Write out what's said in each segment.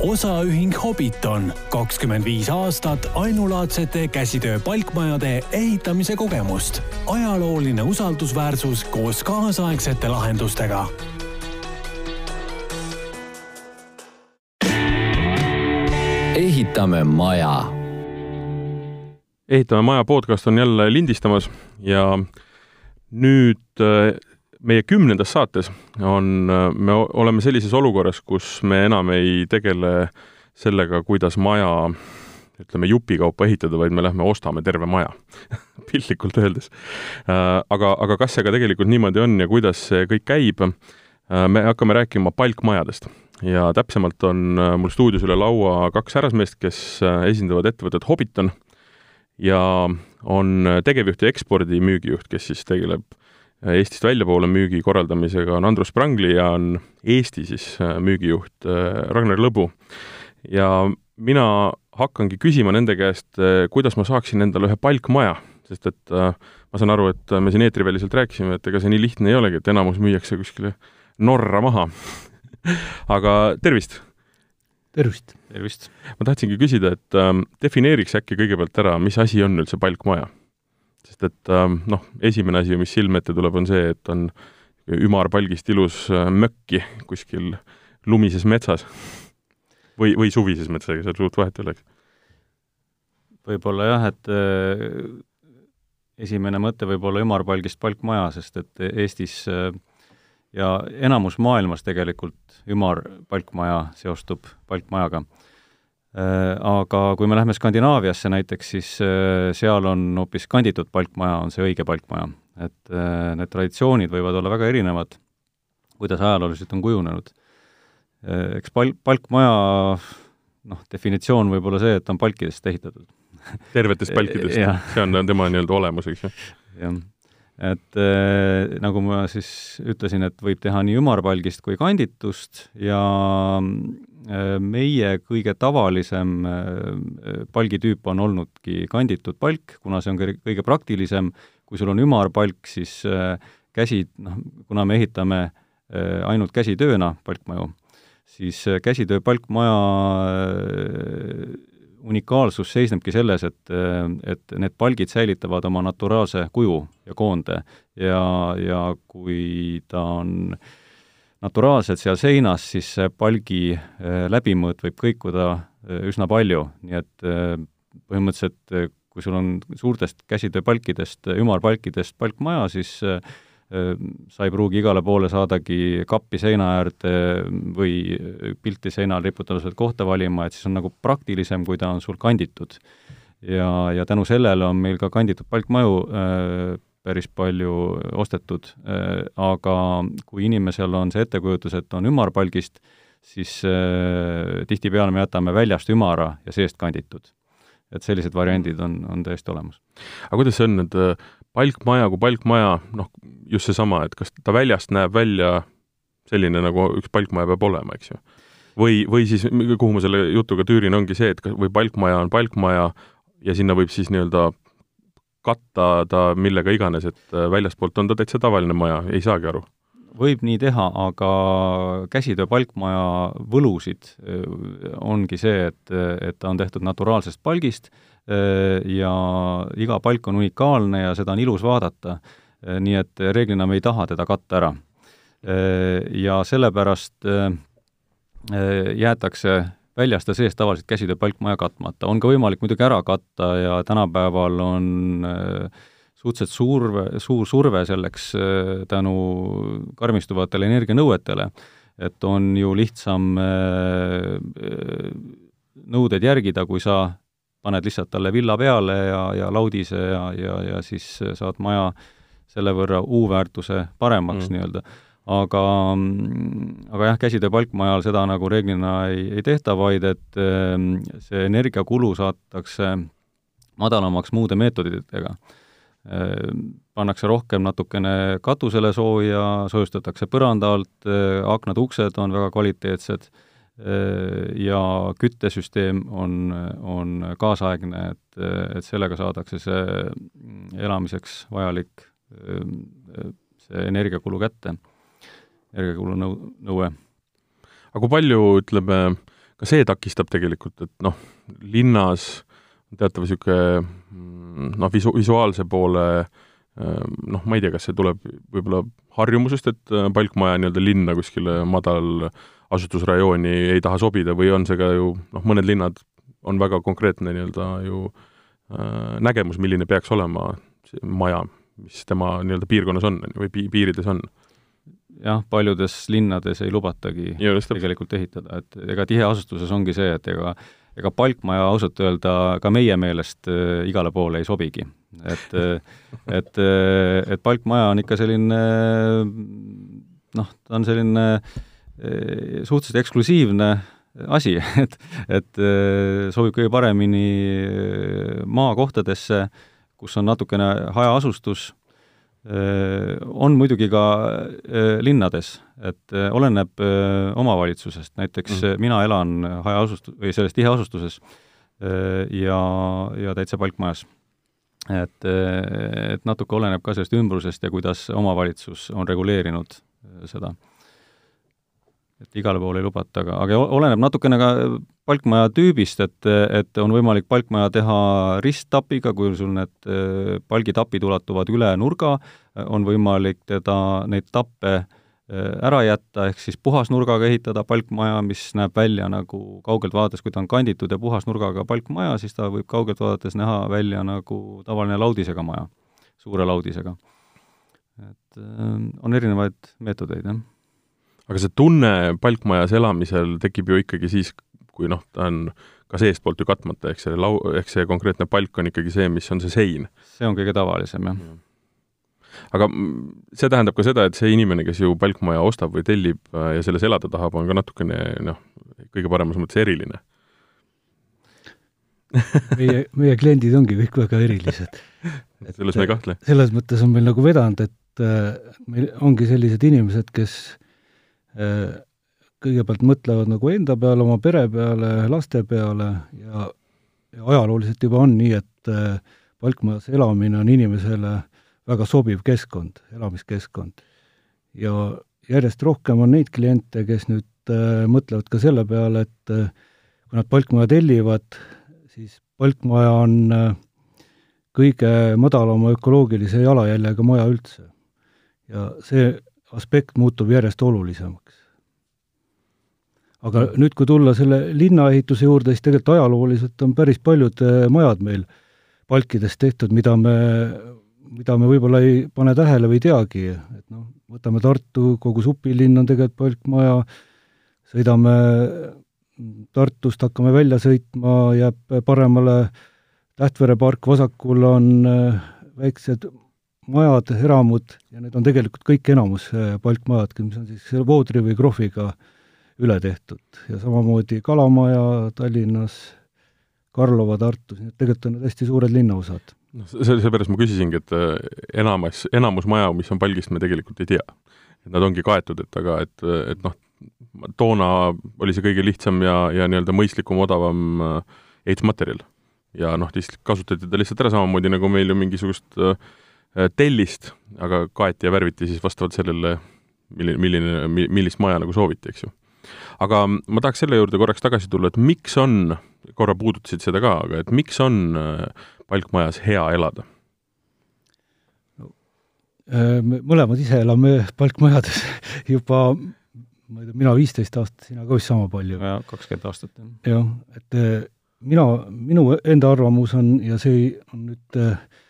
osaühing Hobbiton, kakskümmend viis aastat ainulaadsete käsitöö palkmajade ehitamise kogemust. ajalooline usaldusväärsus koos kaasaegsete lahendustega ehitame maja. ehitame maja podcast on jälle lindistamas ja nüüd äh, meie kümnendas saates on, äh, me oleme sellises olukorras, kus me enam ei tegele sellega, kuidas maja ütleme, jupikaupa ehitada, vaid me lähme ostame terve maja piltlikult öeldes. Äh, aga, aga kas see ka tegelikult niimoodi on ja kuidas see kõik käib, me hakkame rääkima palkmajadest ja täpsemalt on äh, mul stuudios üle laua kaks härrasmeest, kes äh, esindavad ettevõtet Hobbiton ja on äh, tegevjuht ja ekspordimüügijuht, kes siis tegeleb Eestist väljapoole müügi korraldamisega, on Andrus Prangli ja on Eesti siis müügijuht Ragnar Lõbu. ja mina hakkangi küsima nende käest, kuidas ma saaksin endale ühe palkmaja, sest et ma saan aru, et me siin eetriväliselt rääkisime, et ega see nii lihtne ei olegi, et enamus müüakse kuskile Norra maha aga tervist! tervist! tervist! ma tahtsingi küsida, et ähm, defineeriks äkki kõigepealt ära, mis asi on üldse palkmaja? Sest et ähm, noh, esimene asi, mis silme ette tuleb, on see, et on ümarpalgist ilus äh, mökki kuskil lumises metsas või, või suvises metsas, ega seal suurt vahet ei oleks. võib-olla jah, et äh, esimene mõte võib olla ümarpalgist palkmaja, sest et Eestis äh, ja enamus maailmas tegelikult ümarpalkmaja seostub palkmajaga. Äh, aga kui me läheme Skandinaaviasse näiteks, siis äh, seal on hoopis kanditud palkmaja, on see õige palkmaja. et äh, need traditsioonid võivad olla väga erinevad, kuidas ajalooliselt on kujunenud. Eks pal-, palkmaja noh, definitsioon võib olla see, et on palkidest ehitatud. tervetest palkidest see on tema nii-öelda olemus, eks ju? jah et äh, nagu ma siis ütlesin, et võib teha nii ümarpalgist kui kanditust ja meie kõige tavalisem äh, palgitüüp on olnudki kanditud palk, kuna see on kõige praktilisem, kui sul on ümarpalk, siis äh, käsi, noh, kuna me ehitame äh, ainult käsitööna palkmaju, siis äh, käsitöö palkmaja unikaalsus seisnebki selles, et, et need palgid säilitavad oma naturaalse kuju ja koonde. Ja, ja kui ta on naturaalselt seal seinas, siis see palgi eh, läbimõõt võib kõikuda eh, üsna palju, nii et eh, põhimõtteliselt kui sul on suurtest käsitööpalkidest, ümarpalkidest palkmaja, siis sa ei pruugi igale poole saadagi kappi seina äärde või pilti seinal riputamise kohta valima, et siis on nagu praktilisem, kui ta on sul kanditud. ja, ja tänu sellele on meil ka kanditud palkmaju äh, päris palju ostetud äh,, aga kui inimesel on see ettekujutus, et on ümarpalgist, siis äh, tihtipeale me jätame väljast ümara ja seest kanditud. et sellised variandid on, on täiesti olemas. aga kuidas see on, et äh palkmaja kui palkmaja, noh, just seesama, et kas ta väljast näeb välja selline, nagu üks palkmaja peab olema, eks ju. või, või siis, kuhu ma selle jutuga tüürin, ongi see, et kas, või palkmaja on palkmaja ja sinna võib siis nii-öelda katta ta millega iganes, et äh, väljastpoolt on ta täitsa tavaline maja, ei saagi aru võib nii teha, aga käsitöö palkmaja võlusid äh, ongi see, et, et ta on tehtud naturaalsest palgist Äh, ja iga palk on unikaalne ja seda on ilus vaadata. Nii et reeglina me ei taha teda katta ära. Ja sellepärast jäetakse väljast ja seest tavaliselt käsitöö palkmaja katmata. on ka võimalik muidugi ära katta ja tänapäeval on suhteliselt surve, suur surve selleks tänu karmistuvatele energianõuetele, et on ju lihtsam nõudeid järgida, kui sa paned lihtsalt talle villa peale ja, ja laudise ja, ja, ja siis saad maja selle võrra U-väärtuse paremaks mm. nii-öelda. Aga, aga jah, käsitöö palkmajal seda nagu reeglina ei, ei tehta, vaid et ehm, see energiakulu saadetakse madalamaks muude meetoditega. Ehm, pannakse rohkem natukene katusele sooja, soojustatakse põranda alt, aknad-uksed on väga kvaliteetsed ja küttesüsteem on, on kaasaegne, et, et sellega saadakse see elamiseks vajalik see energiakulu kätte, energiakulu nõu-, nõue. aga kui palju, ütleme, ka see takistab tegelikult, et noh, linnas teatav niisugune mm, noh, visu-, visuaalse poole noh, ma ei tea, kas see tuleb võib-olla harjumusest, et palkmaja nii-öelda linna kuskile madal asustusrajooni ei taha sobida või on see ka ju noh, mõned linnad on väga konkreetne nii-öelda ju äh, nägemus, milline peaks olema see maja, mis tema nii-öelda piirkonnas on või pi-, piirides on jah, paljudes linnades ei lubatagi Just, tegelikult ehitada, et ega tiheasustuses ongi see, et ega ega palkmaja ausalt öelda ka meie meelest äh, igale poole ei sobigi. et äh, et, äh, et palkmaja on ikka selline noh, ta on selline äh, suhteliselt eksklusiivne asi, et, et sobib kõige paremini maakohtadesse, kus on natukene hajaasustus on muidugi ka äh, linnades, et äh, oleneb omavalitsusest, näiteks mm. mina elan hajaasust- või selles tiheasustuses ja, ja täitsa palkmajas. et, et natuke oleneb ka sellest ümbrusest ja kuidas omavalitsus on reguleerinud seda et igale poole ei lubata, aga, aga oleneb natukene ka palkmaja tüübist, et, et on võimalik palkmaja teha risttapiga, kui sul need eh, palgitapid ulatuvad üle nurga, on võimalik teda, neid tappe eh, ära jätta, ehk siis puhasnurgaga ehitada palkmaja, mis näeb välja nagu kaugelt vaadates, kui ta on kanditud ja puhasnurgaga palkmaja, siis ta võib kaugelt vaadates näha välja nagu tavaline laudisega maja, suure laudisega. et eh, on erinevaid meetodeid, jah aga see tunne palkmajas elamisel tekib ju ikkagi siis, kui noh, ta on ka seestpoolt ju katmata, ehk see lau-, ehk see konkreetne palk on ikkagi see, mis on see sein. see on kõige tavalisem, jah mm. aga see tähendab ka seda, et see inimene, kes ju palkmaja ostab või tellib äh, ja selles elada tahab, on ka natukene noh, kõige paremas mõttes eriline meie, meie kliendid ongi kõik väga erilised. selles me ei kahtle. selles mõttes on meil nagu vedanud, et äh, meil ongi sellised inimesed, kes kõigepealt mõtlevad nagu enda peale, oma pere peale, laste peale ja, ja ajalooliselt juba on nii, et äh, palkmajas elamine on inimesele väga sobiv keskkond, elamiskeskkond. ja järjest rohkem on neid kliente, kes nüüd äh, mõtlevad ka selle peale, et äh, kui nad palkmaja tellivad, siis palkmaja on äh, kõige madalama ökoloogilise jalajäljega maja üldse. ja see aspekt muutub järjest olulisemaks. aga nüüd, kui tulla selle linnaehituse juurde, siis tegelikult ajalooliselt on päris paljud eh, majad meil palkidest tehtud, mida me, mida me võib-olla ei pane tähele või ei teagi, et noh, võtame Tartu, kogu supilinn on tegelikult palkmaja, sõidame Tartust, hakkame välja sõitma, jääb paremale Tähtvere park, vasakul on eh, väiksed majad, eramud ja need on tegelikult kõik enamus äh, palkmajad, mis on siis voodri või krohviga üle tehtud ja samamoodi Kalamaja Tallinnas, Karlova Tartus, nii et tegelikult on need hästi suured linnaosad. noh, see, seepärast ma küsisingi, et äh, enamus, enamus maja, mis on palgist, me tegelikult ei tea. et nad ongi kaetud, et aga et, et noh, toona oli see kõige lihtsam ja, ja nii-öelda mõistlikum, odavam äh, ehitusmaterjal. ja noh, kasutati ta lihtsalt ära, samamoodi nagu meil ju mingisugust äh, Äh, tellist, aga kaeti ja värviti siis vastavalt sellele, milline, milline, millist maja nagu sooviti, eks ju. aga ma tahaks selle juurde korraks tagasi tulla, et miks on, korra puudutasid seda ka, aga et miks on äh, palkmajas hea elada? Äh, me mõlemad ise elame palkmajades juba ma ei tea, mina viisteist aastat, sina ka vist sama palju. jah, kakskümmend aastat, jah. jah, et mina, minu enda arvamus on ja see on nüüd äh, Äh,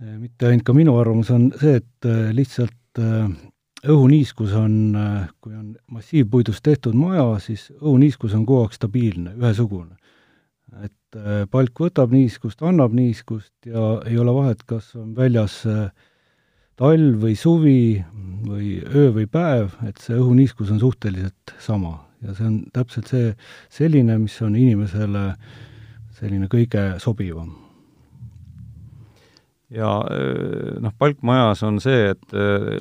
mitte ainult ka minu arvamus on see, et äh, lihtsalt äh, õhuniiskus on, kui on massiivpuidust tehtud maja, siis õhuniiskus on kogu aeg stabiilne, ühesugune. et palk võtab niiskust, annab niiskust ja ei ole vahet, kas on väljas talv või suvi või öö või päev, et see õhuniiskus on suhteliselt sama ja see on täpselt see, selline, mis on inimesele selline kõige sobivam ja äh, noh, palkmajas on see, et äh,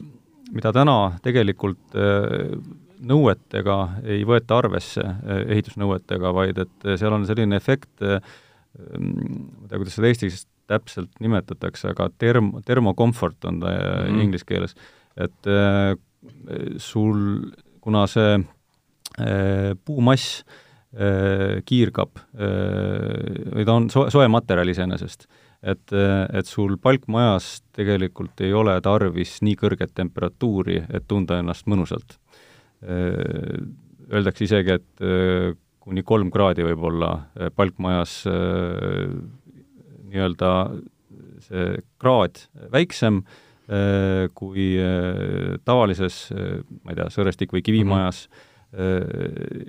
mida täna tegelikult äh, nõuetega ei võeta arvesse, ehitusnõuetega, vaid et seal on selline efekt, ma ei tea, kuidas seda eestis täpselt nimetatakse, aga term-, termokomfort on ta mm -hmm. inglise keeles, et sul, kuna see puumass kiirgab või ta on soe, soe materjal iseenesest. Et, et sul palkmajas tegelikult ei ole tarvis nii kõrget temperatuuri, et tunda ennast mõnusalt. Öeldakse isegi, et kuni kolm kraadi võib olla palkmajas nii-öelda see kraad väiksem äh, kui tavalises, ma ei tea, sõrestik- või kivimajas mm, -hmm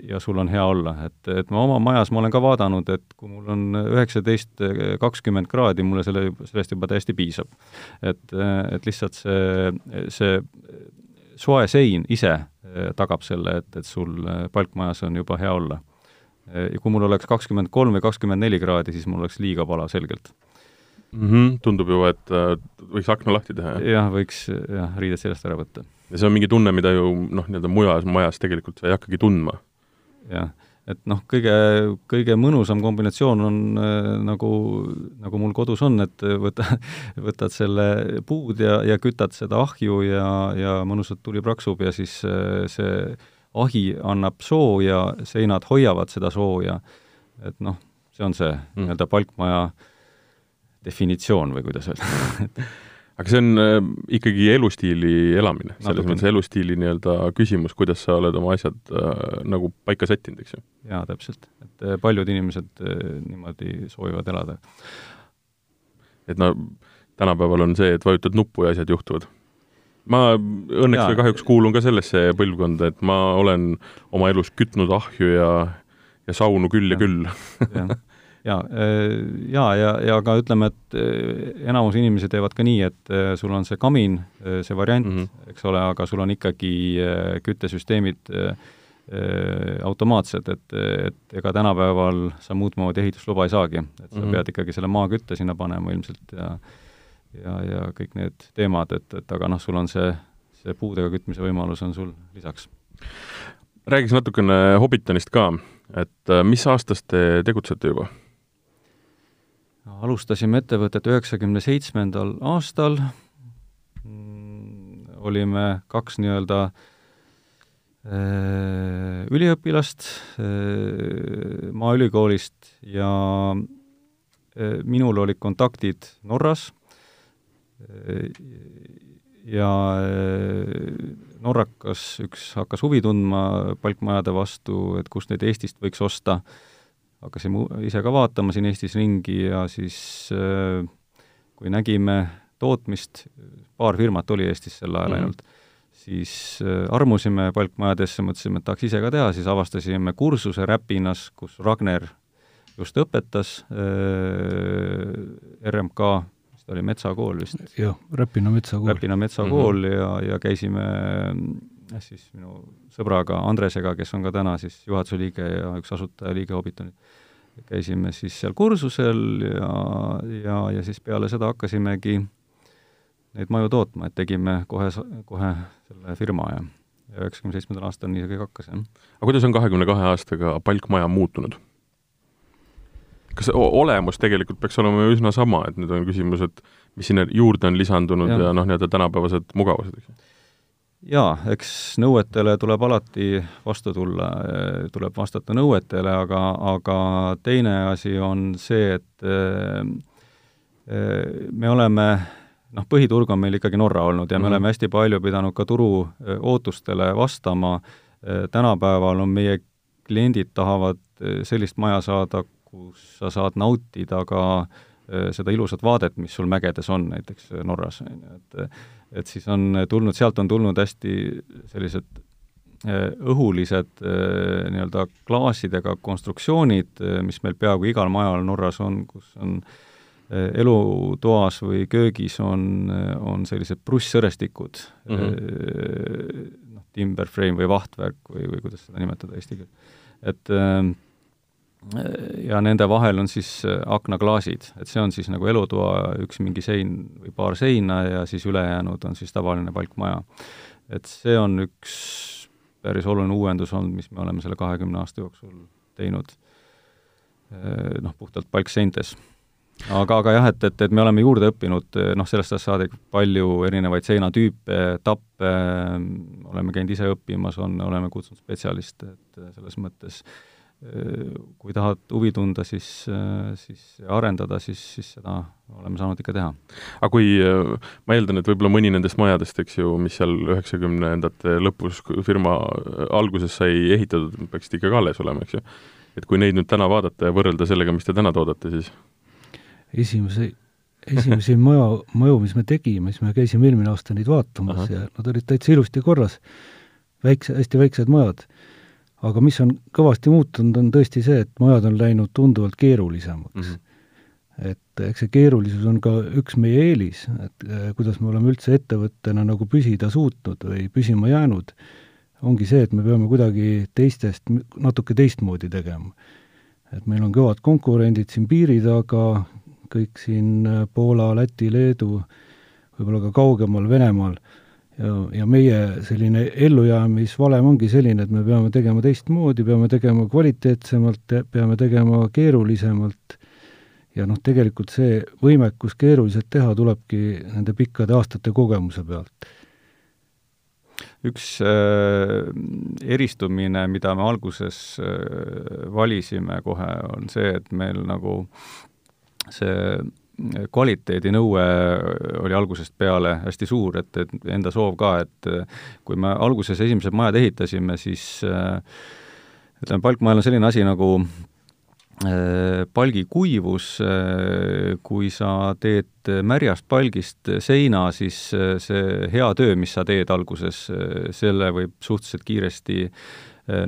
ja sul on hea olla, et, et ma oma majas, ma olen ka vaadanud, et kui mul on üheksateist, kakskümmend kraadi, mulle selle, sellest juba täiesti piisab. et, et lihtsalt see, see soe sein ise tagab selle, et, et sul palkmajas on juba hea olla. ja kui mul oleks kakskümmend kolm või kakskümmend neli kraadi, siis mul oleks liiga palav selgelt mm. -hmm. tundub juba, et äh, võiks akna lahti teha, jah? jah, võiks jah, riided seljast ära võtta. Ja see on mingi tunne, mida ju noh, nii-öelda mujal majas tegelikult sa ei hakkagi tundma. jah, et noh, kõige, kõige mõnusam kombinatsioon on äh, nagu, nagu mul kodus on, et võta, võtad selle puud ja, ja kütad seda ahju ja, ja mõnusalt tuli praksub ja siis äh, see ahi annab sooja, seinad hoiavad seda sooja, et noh, see on see mm. nii-öelda palkmaja definitsioon või kuidas öelda aga see on äh, ikkagi elustiili elamine, selles mõttes elustiili nii-öelda küsimus, kuidas sa oled oma asjad äh, nagu paika sättinud, eks ju? jaa, täpselt. et äh, paljud inimesed äh, niimoodi soovivad elada. et no tänapäeval on see, et vajutad nuppu ja asjad juhtuvad. ma õnneks ja. või kahjuks kuulun ka sellesse põlvkonda, et ma olen oma elus kütnud ahju ja ja saunu küll ja, ja küll jaa, äh, jaa, ja, ja ka ütleme, et äh, enamus inimesi teevad ka nii, et äh, sul on see kamin, see variant mm, -hmm. eks ole, aga sul on ikkagi küttesüsteemid automaatsed, et, et ega tänapäeval sa muud moodi ehitusluba ei saagi, et sa mm -hmm. pead ikkagi selle maakütte sinna panema ilmselt ja ja, ja kõik need teemad, et, et aga noh, sul on see, see puudega kütmise võimalus on sul lisaks. räägiks natukene Hobbitonist ka, et mis aastast te tegutsete juba? Alustasime ettevõtet üheksakümne seitsmendal aastal, olime kaks nii-öelda äh, üliõpilast äh, Maaülikoolist ja äh, minul olid kontaktid Norras. Ja norrakas üks hakkas huvi tundma palkmajade vastu, et kust neid Eestist võiks osta hakkasime ise ka vaatama siin Eestis ringi ja siis äh, kui nägime tootmist, paar firmat oli Eestis sel ajal mm -hmm. ainult, siis äh, armusime palkmajadesse, mõtlesime, et tahaks ise ka teha, siis avastasime kursuse Räpinas, kus Ragner just õpetas äh,, RMK, mis ta oli, Metsakool vist? jah, Räpina Metsakool. Räpina Metsakool mm -hmm. ja, ja käisime siis minu sõbraga Andresega, kes on ka täna siis juhatuse liige ja üks asutajaliige Hobbitonil, käisime siis seal kursusel ja, ja, ja siis peale seda hakkasimegi neid maju tootma, et tegime kohe, kohe selle firma ja ja üheksakümne seitsmendal aastal nii see kõik hakkas, jah. aga kuidas on kahekümne kahe aastaga palkmaja muutunud? kas olemus tegelikult peaks olema ju üsna sama, et nüüd on küsimus, et mis sinna juurde on lisandunud ja, ja noh, nii-öelda tänapäevased mugavused, eks ju? Jaa, eks nõuetele tuleb alati vastu tulla, tuleb vastata nõuetele, aga, aga teine asi on see, et eh, me oleme noh, põhiturg on meil ikkagi Norra olnud ja me mm. oleme hästi palju pidanud ka turu eh, ootustele vastama, eh, tänapäeval on meie kliendid tahavad sellist maja saada, kus sa saad nautida ka seda ilusat vaadet, mis sul mägedes on, näiteks Norras, on ju, et et siis on tulnud, sealt on tulnud hästi sellised äh, õhulised äh, nii-öelda klaasidega konstruktsioonid, äh, mis meil peaaegu igal majal Norras on, kus on elutoas või köögis on, on sellised prussõrestikud mm, -hmm. noh, timber frame või vahtvärk või, või kuidas seda nimetada eesti keeles. et ja nende vahel on siis äh, aknaklaasid, et see on siis nagu elutoa üks mingi sein või paar seina ja siis ülejäänud on siis tavaline palkmaja. et see on üks päris oluline uuendus olnud, mis me oleme selle kahekümne aasta jooksul teinud, äh, noh, puhtalt palkseintes. aga, aga jah, et, et, et me oleme juurde õppinud, äh, noh, sellest ajast saadik palju erinevaid seinatüüpe, tappe, oleme käinud ise õppimas, on, oleme kutsunud spetsialiste, et selles mõttes äh, kui tahad huvi tunda, siis, siis arendada, siis, siis seda oleme saanud ikka teha. aga kui, ma eeldan, et võib-olla mõni nendest majadest, eks ju, mis seal üheksakümnendate lõpus firma alguses sai ehitatud, peaksid ikkagi alles olema, eks ju? et kui neid nüüd täna vaadata ja võrrelda sellega, mis te täna toodate, siis esimese, esimesi maja, maju, mis me tegime, siis me käisime eelmine aasta neid vaatamas Aha. ja nad olid täitsa ilusti korras, väikse, hästi väiksed majad aga mis on kõvasti muutunud, on tõesti see, et majad on läinud tunduvalt keerulisemaks mm. -hmm et eks see keerulisus on ka üks meie eelis, et äh, kuidas me oleme üldse ettevõttena nagu püsida suutnud või püsima jäänud, ongi see, et me peame kuidagi teistest natuke teistmoodi tegema. et meil on kõvad konkurendid siin piiri taga, kõik siin äh, Poola, Läti, Leedu, võib-olla ka kaugemal Venemaal ja, ja meie selline ellujäämisvalem ongi selline, et me peame tegema teistmoodi, peame tegema kvaliteetsemalt, peame tegema keerulisemalt ja noh, tegelikult see võimekus keeruliselt teha tulebki nende pikkade aastate kogemuse pealt. üks äh, eristumine, mida me alguses äh, valisime kohe, on see, et meil nagu see kvaliteedinõue oli algusest peale hästi suur, et, et enda soov ka, et kui me alguses esimesed majad ehitasime, siis ütleme, palkmajal on selline asi nagu äh, palgi kuivus, äh, kui sa teed märjast palgist seina, siis äh, see hea töö, mis sa teed alguses, selle võib suhteliselt kiiresti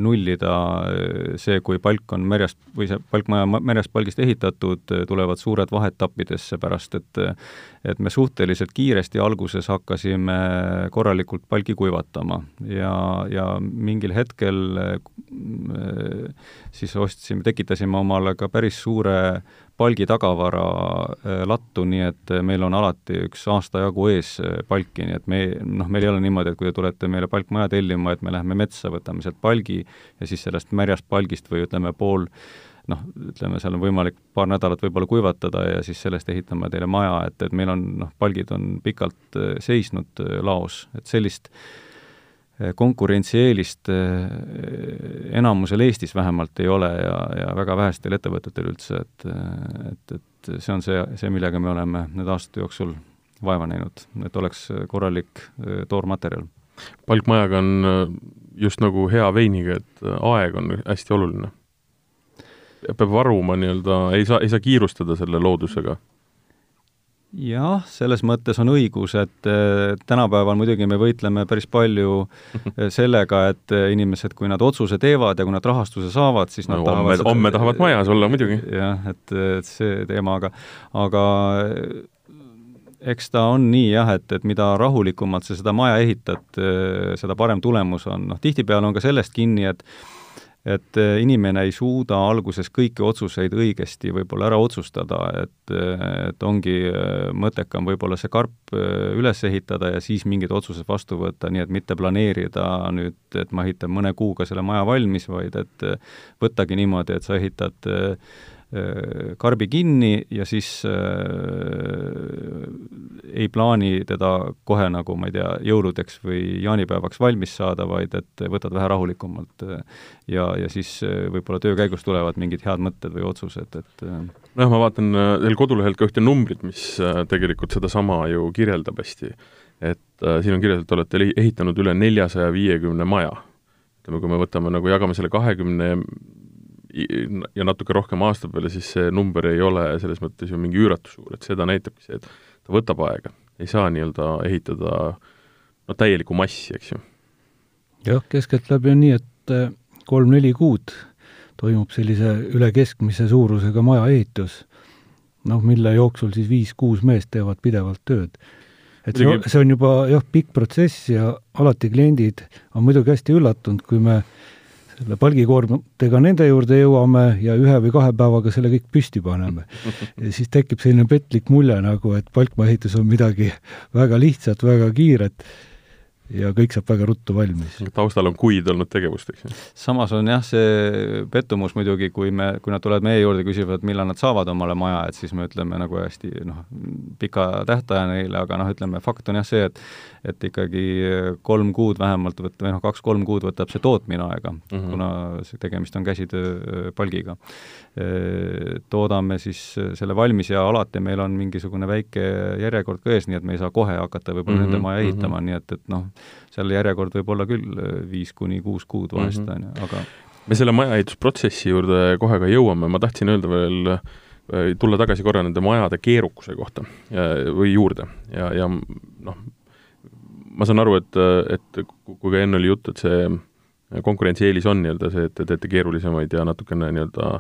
nullida äh, see, kui palk on märjast või see palkmaja märjast palgist ehitatud, äh, tulevad suured vaheetappidesse, seepärast et et me suhteliselt kiiresti alguses hakkasime korralikult palgi kuivatama. Ja, ja mingil hetkel siis ostsime, tekitasime omale ka päris suure palgi tagavara äh, lattu, nii et äh, meil on alati üks aasta jagu ees äh, palki, nii et me, noh, meil ei ole niimoodi, et kui te tulete meile palkmaja tellima, et me läheme metsa, võtame sealt palgi ja siis sellest märjast palgist või ütleme, pool noh, ütleme, seal on võimalik paar nädalat võib-olla kuivatada ja siis sellest ehitame teile maja, et, et meil on noh, palgid on pikalt seisnud laos, et sellist äh, konkurentsieelist eh, enamusel Eestis vähemalt ei ole ja, ja väga vähestel ettevõtetel üldse, et et, et see on see, see, millega me oleme need aastate jooksul vaeva näinud, et oleks korralik eh, toormaterjal. palkmajaga on just nagu hea veiniga, et aeg on hästi oluline. peab varuma nii-öelda, ei saa, ei saa kiirustada selle loodusega jah, selles mõttes on õigus, et äh, tänapäeval muidugi me võitleme päris palju äh, sellega, et äh, inimesed, kui nad otsuse teevad ja kui nad rahastuse saavad, siis nad no, tahavad homme, homme tahavad majas olla muidugi. jah, et, et see teema, aga aga eks ta on nii jah, et, et mida rahulikumalt sa seda maja ehitad, seda parem tulemus on, noh tihtipeale on ka sellest kinni, et et eh, inimene ei suuda alguses kõiki otsuseid õigesti võib-olla ära otsustada, et, et ongi eh, mõttekam võib-olla see karp eh, üles ehitada ja siis mingid otsused vastu võtta, nii et mitte planeerida nüüd, et ma ehitan mõne kuuga selle maja valmis, vaid et võttagi niimoodi, et sa ehitad Äh, karbi kinni ja siis äh, ei plaani teda kohe nagu, ma ei tea, jõuludeks või jaanipäevaks valmis saada, vaid et võtad vähe rahulikumalt äh, ja, ja siis äh, võib-olla töö käigus tulevad mingid head mõtted või otsused, et nojah, ma vaatan teil kodulehelt ka ühte numbrit, mis tegelikult sedasama ju kirjeldab hästi. et äh, siin on kirjas, et olete ehitanud üle neljasaja viiekümne maja. ütleme, kui me võtame nagu, jagame selle kahekümne ja natuke rohkem aasta peale, siis see number ei ole selles mõttes ju mingi üüratu suur, et seda näitabki see, et ta võtab aega, ei saa nii-öelda ehitada no täielikku massi, eks ju. jah, keskeltläbi on nii, et eh, kolm-neli kuud toimub sellise üle keskmise suurusega maja ehitus, noh, mille jooksul siis viis-kuus meest teevad pidevalt tööd. et see, see on juba jah, pikk protsess ja alati kliendid on muidugi hästi üllatunud, kui me selle palgikoormatega nende juurde jõuame ja ühe või kahe päevaga selle kõik püsti paneme. ja siis tekib selline petlik mulje nagu, et palkmaa ehitus on midagi väga lihtsat, väga kiiret. Ja kõik saab väga ruttu valmis. taustal on kuid olnud tegevust, eks ju? samas on jah, see pettumus muidugi, kui me, kui nad tulevad meie juurde, küsivad, millal nad saavad omale maja, et siis me ütleme nagu hästi noh, pika tähtaja neile, aga noh, ütleme fakt on jah see, et et ikkagi kolm kuud vähemalt võt-, või noh, kaks-kolm kuud võtab see tootmine aega mm, -hmm. kuna see tegemist on käsitööpalgiga. Toodame siis selle valmis ja alati meil on mingisugune väike järjekord ka ees, nii et me ei saa kohe hakata võib-olla mm -hmm. nende maja mhm. ehitama mm, -hmm. nii et, et noh, seal järjekord võib olla küll viis kuni kuus kuud vahest, mhm. on ju, aga me selle majaehitusprotsessi juurde kohe ka jõuame, ma tahtsin öelda veel äh, tulla tagasi korra nende majade keerukuse kohta ja, või juurde ja, ja noh, ma saan aru, et, et kui ka enne oli juttu, et see konkurentsieelis on nii-öelda see, et te teete keerulisemaid ja natukene nii-öelda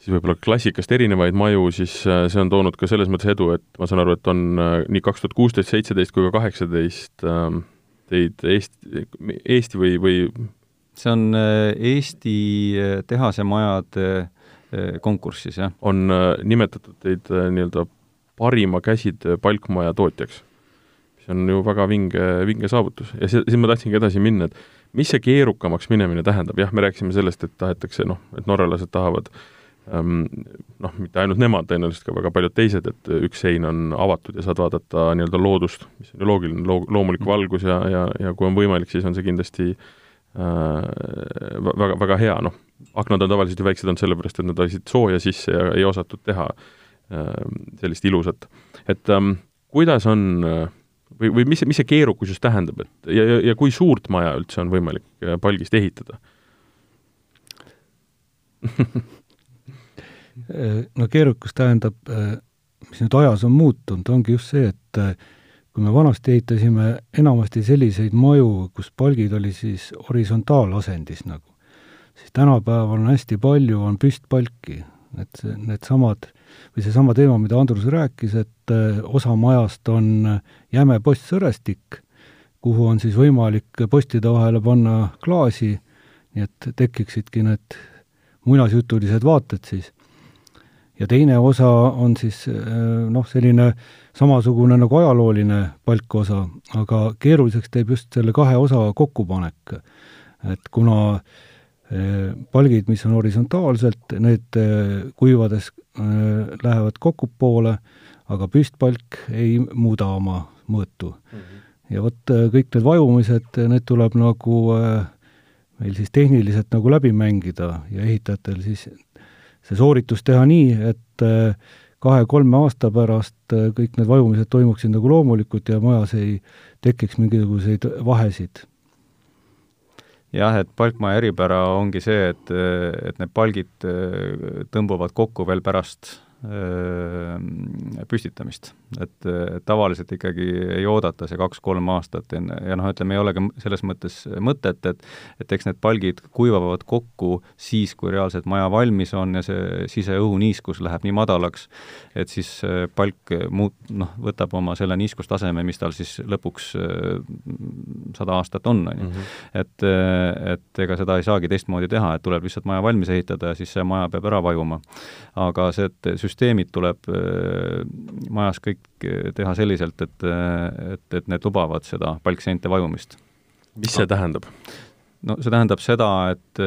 siis võib-olla klassikast erinevaid maju, siis see on toonud ka selles mõttes edu, et ma saan aru, et on nii kaks tuhat kuusteist, seitseteist kui ka kaheksateist ähm, teid Eesti, Eesti või, või see on äh, Eesti äh, tehasemajade äh, konkursis, jah. on nimetatud teid nii-öelda parima käsitöö palkmaja tootjaks. See on ju väga vinge, vinge saavutus. Ja see, siin ma tahtsingi edasi minna, et mis see keerukamaks minemine tähendab, jah, me rääkisime sellest, et tahetakse noh, et norralased tahavad ähm, noh, mitte ainult nemad, tõenäoliselt ka väga paljud teised, et üks sein on avatud ja saad vaadata nii-öelda loodust, mis on ju loogiline, loo-, loomulik mm. valgus ja, ja, ja kui on võimalik, siis on see kindlasti äh, väga, väga hea, noh, aknad on tavaliselt ju väiksed olnud sellepärast, et nad lasid sooja sisse ja ei osatud teha äh, sellist ilusat. et ähm, kuidas on äh, või, või mis, mis see keerukus just tähendab, et ja, ja, ja kui suurt maja üldse on võimalik äh, palgist ehitada no keerukus tähendab, äh, mis nüüd ajas on muutunud, ongi just see, et äh, kui me vanasti ehitasime enamasti selliseid maju, kus palgid oli siis horisontaalasendis nagu, siis tänapäeval on hästi palju, on püstpalki, et needsamad või seesama teema, mida Andrus rääkis, et äh, osa majast on jäme postsõrestik, kuhu on siis võimalik postide vahele panna klaasi, nii et tekiksidki need muinasjutulised vaated siis. Ja teine osa on siis äh, noh, selline samasugune nagu ajalooline palkosa, aga keeruliseks teeb just selle kahe osa kokkupanek. et kuna äh, palgid, mis on horisontaalselt, need äh, kuivades äh, lähevad kokkupoole, aga püstpalk ei muuda oma mõõtu mm. -hmm. ja vot kõik need vajumised, need tuleb nagu meil siis tehniliselt nagu läbi mängida ja ehitajatel siis see sooritus teha nii, et kahe-kolme aasta pärast kõik need vajumised toimuksid nagu loomulikult ja majas ei tekiks mingisuguseid vahesid. Jah, et palkmaja eripära ongi see, et, et need palgid äh, tõmbuvad kokku veel pärast äh, püstitamist. et tavaliselt ikkagi ei oodata see kaks-kolm aastat enne ja noh, ütleme, ei ole ka selles mõttes mõtet, et et eks need palgid kuivavad kokku siis, kui reaalselt maja valmis on ja see siseõhuniiskus läheb nii madalaks, et siis palk muut-, noh, võtab oma selle niiskustaseme, mis tal siis lõpuks sada aastat on, on ju. Mhm. et, et ega seda ei saagi teistmoodi teha, et tuleb lihtsalt maja valmis ehitada ja siis see maja peab ära vajuma. aga see, et süsteemid tuleb majas kõik kõik teha selliselt, et, et, et need lubavad seda palkseinte vajumist. mis see tähendab? no see tähendab seda, et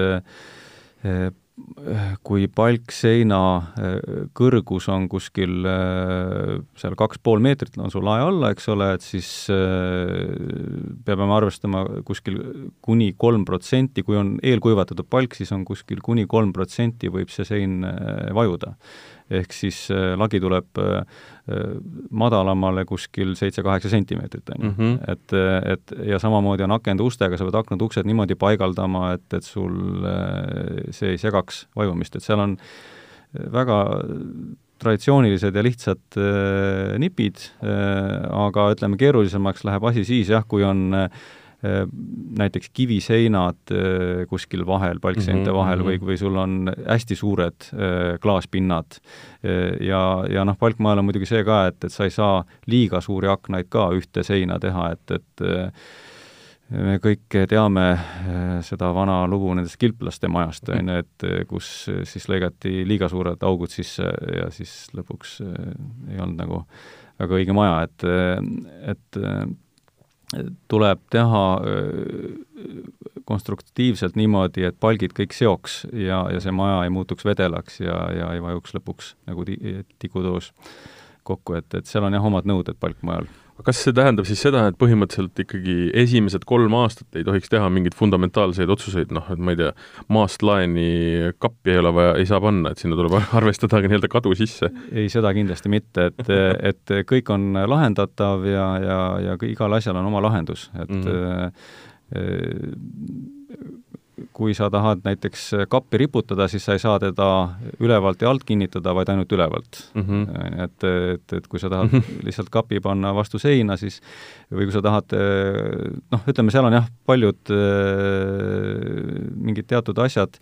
kui palkseina kõrgus on kuskil seal kaks pool meetrit on sul lae alla, eks ole, et siis peame arvestama kuskil kuni kolm protsenti, kui on eelkuivatatud palk, siis on kuskil kuni kolm protsenti võib see sein vajuda ehk siis äh, lagi tuleb äh, äh, madalamale kuskil seitse-kaheksa sentimeetrit, on ju. Mhm. et, et ja samamoodi on akende ustega, sa pead aknad-uksed niimoodi paigaldama, et, et sul see ei segaks vajumist, et seal on väga traditsioonilised ja lihtsad nipid, aga ütleme, keerulisemaks läheb asi siis jah, kui on äh, Äh, näiteks kiviseinad äh, kuskil vahel, palkseinte mm -hmm. vahel või, mhm. või sul on hästi suured äh, klaaspinnad. ja, ja noh, palkmaal on muidugi see ka, et, et sa ei saa liiga suuri aknaid ka ühte seina teha, et, et me kõik teame seda vana lugu nendest kilplaste majast, on ju, et kus siis lõigati liiga suured augud sisse ja siis lõpuks ei olnud nagu väga õige maja, et, et tuleb teha konstruktiivselt niimoodi, et palgid kõik seoks ja, ja see maja ei muutuks vedelaks ja, ja ei vajuks lõpuks nagu ti-, tikutoos kokku, et, et seal on jah, omad nõuded palkmajal kas see tähendab siis seda, et põhimõtteliselt ikkagi esimesed kolm aastat ei tohiks teha mingeid fundamentaalseid otsuseid, noh, et ma ei tea, maast laeni kappi ei ole vaja, ei saa panna, et sinna tuleb arvestada ka nii-öelda kadu sisse? ei, seda kindlasti mitte, et, et kõik on lahendatav ja, ja, ja igal asjal on oma lahendus, et mm -hmm kui sa tahad näiteks kappi riputada, siis sa ei saa teda ülevalt ja alt kinnitada, vaid ainult ülevalt mm. -hmm. et, et, et kui sa tahad lihtsalt kapi panna vastu seina, siis või kui sa tahad noh, ütleme, seal on jah, paljud mingid teatud asjad,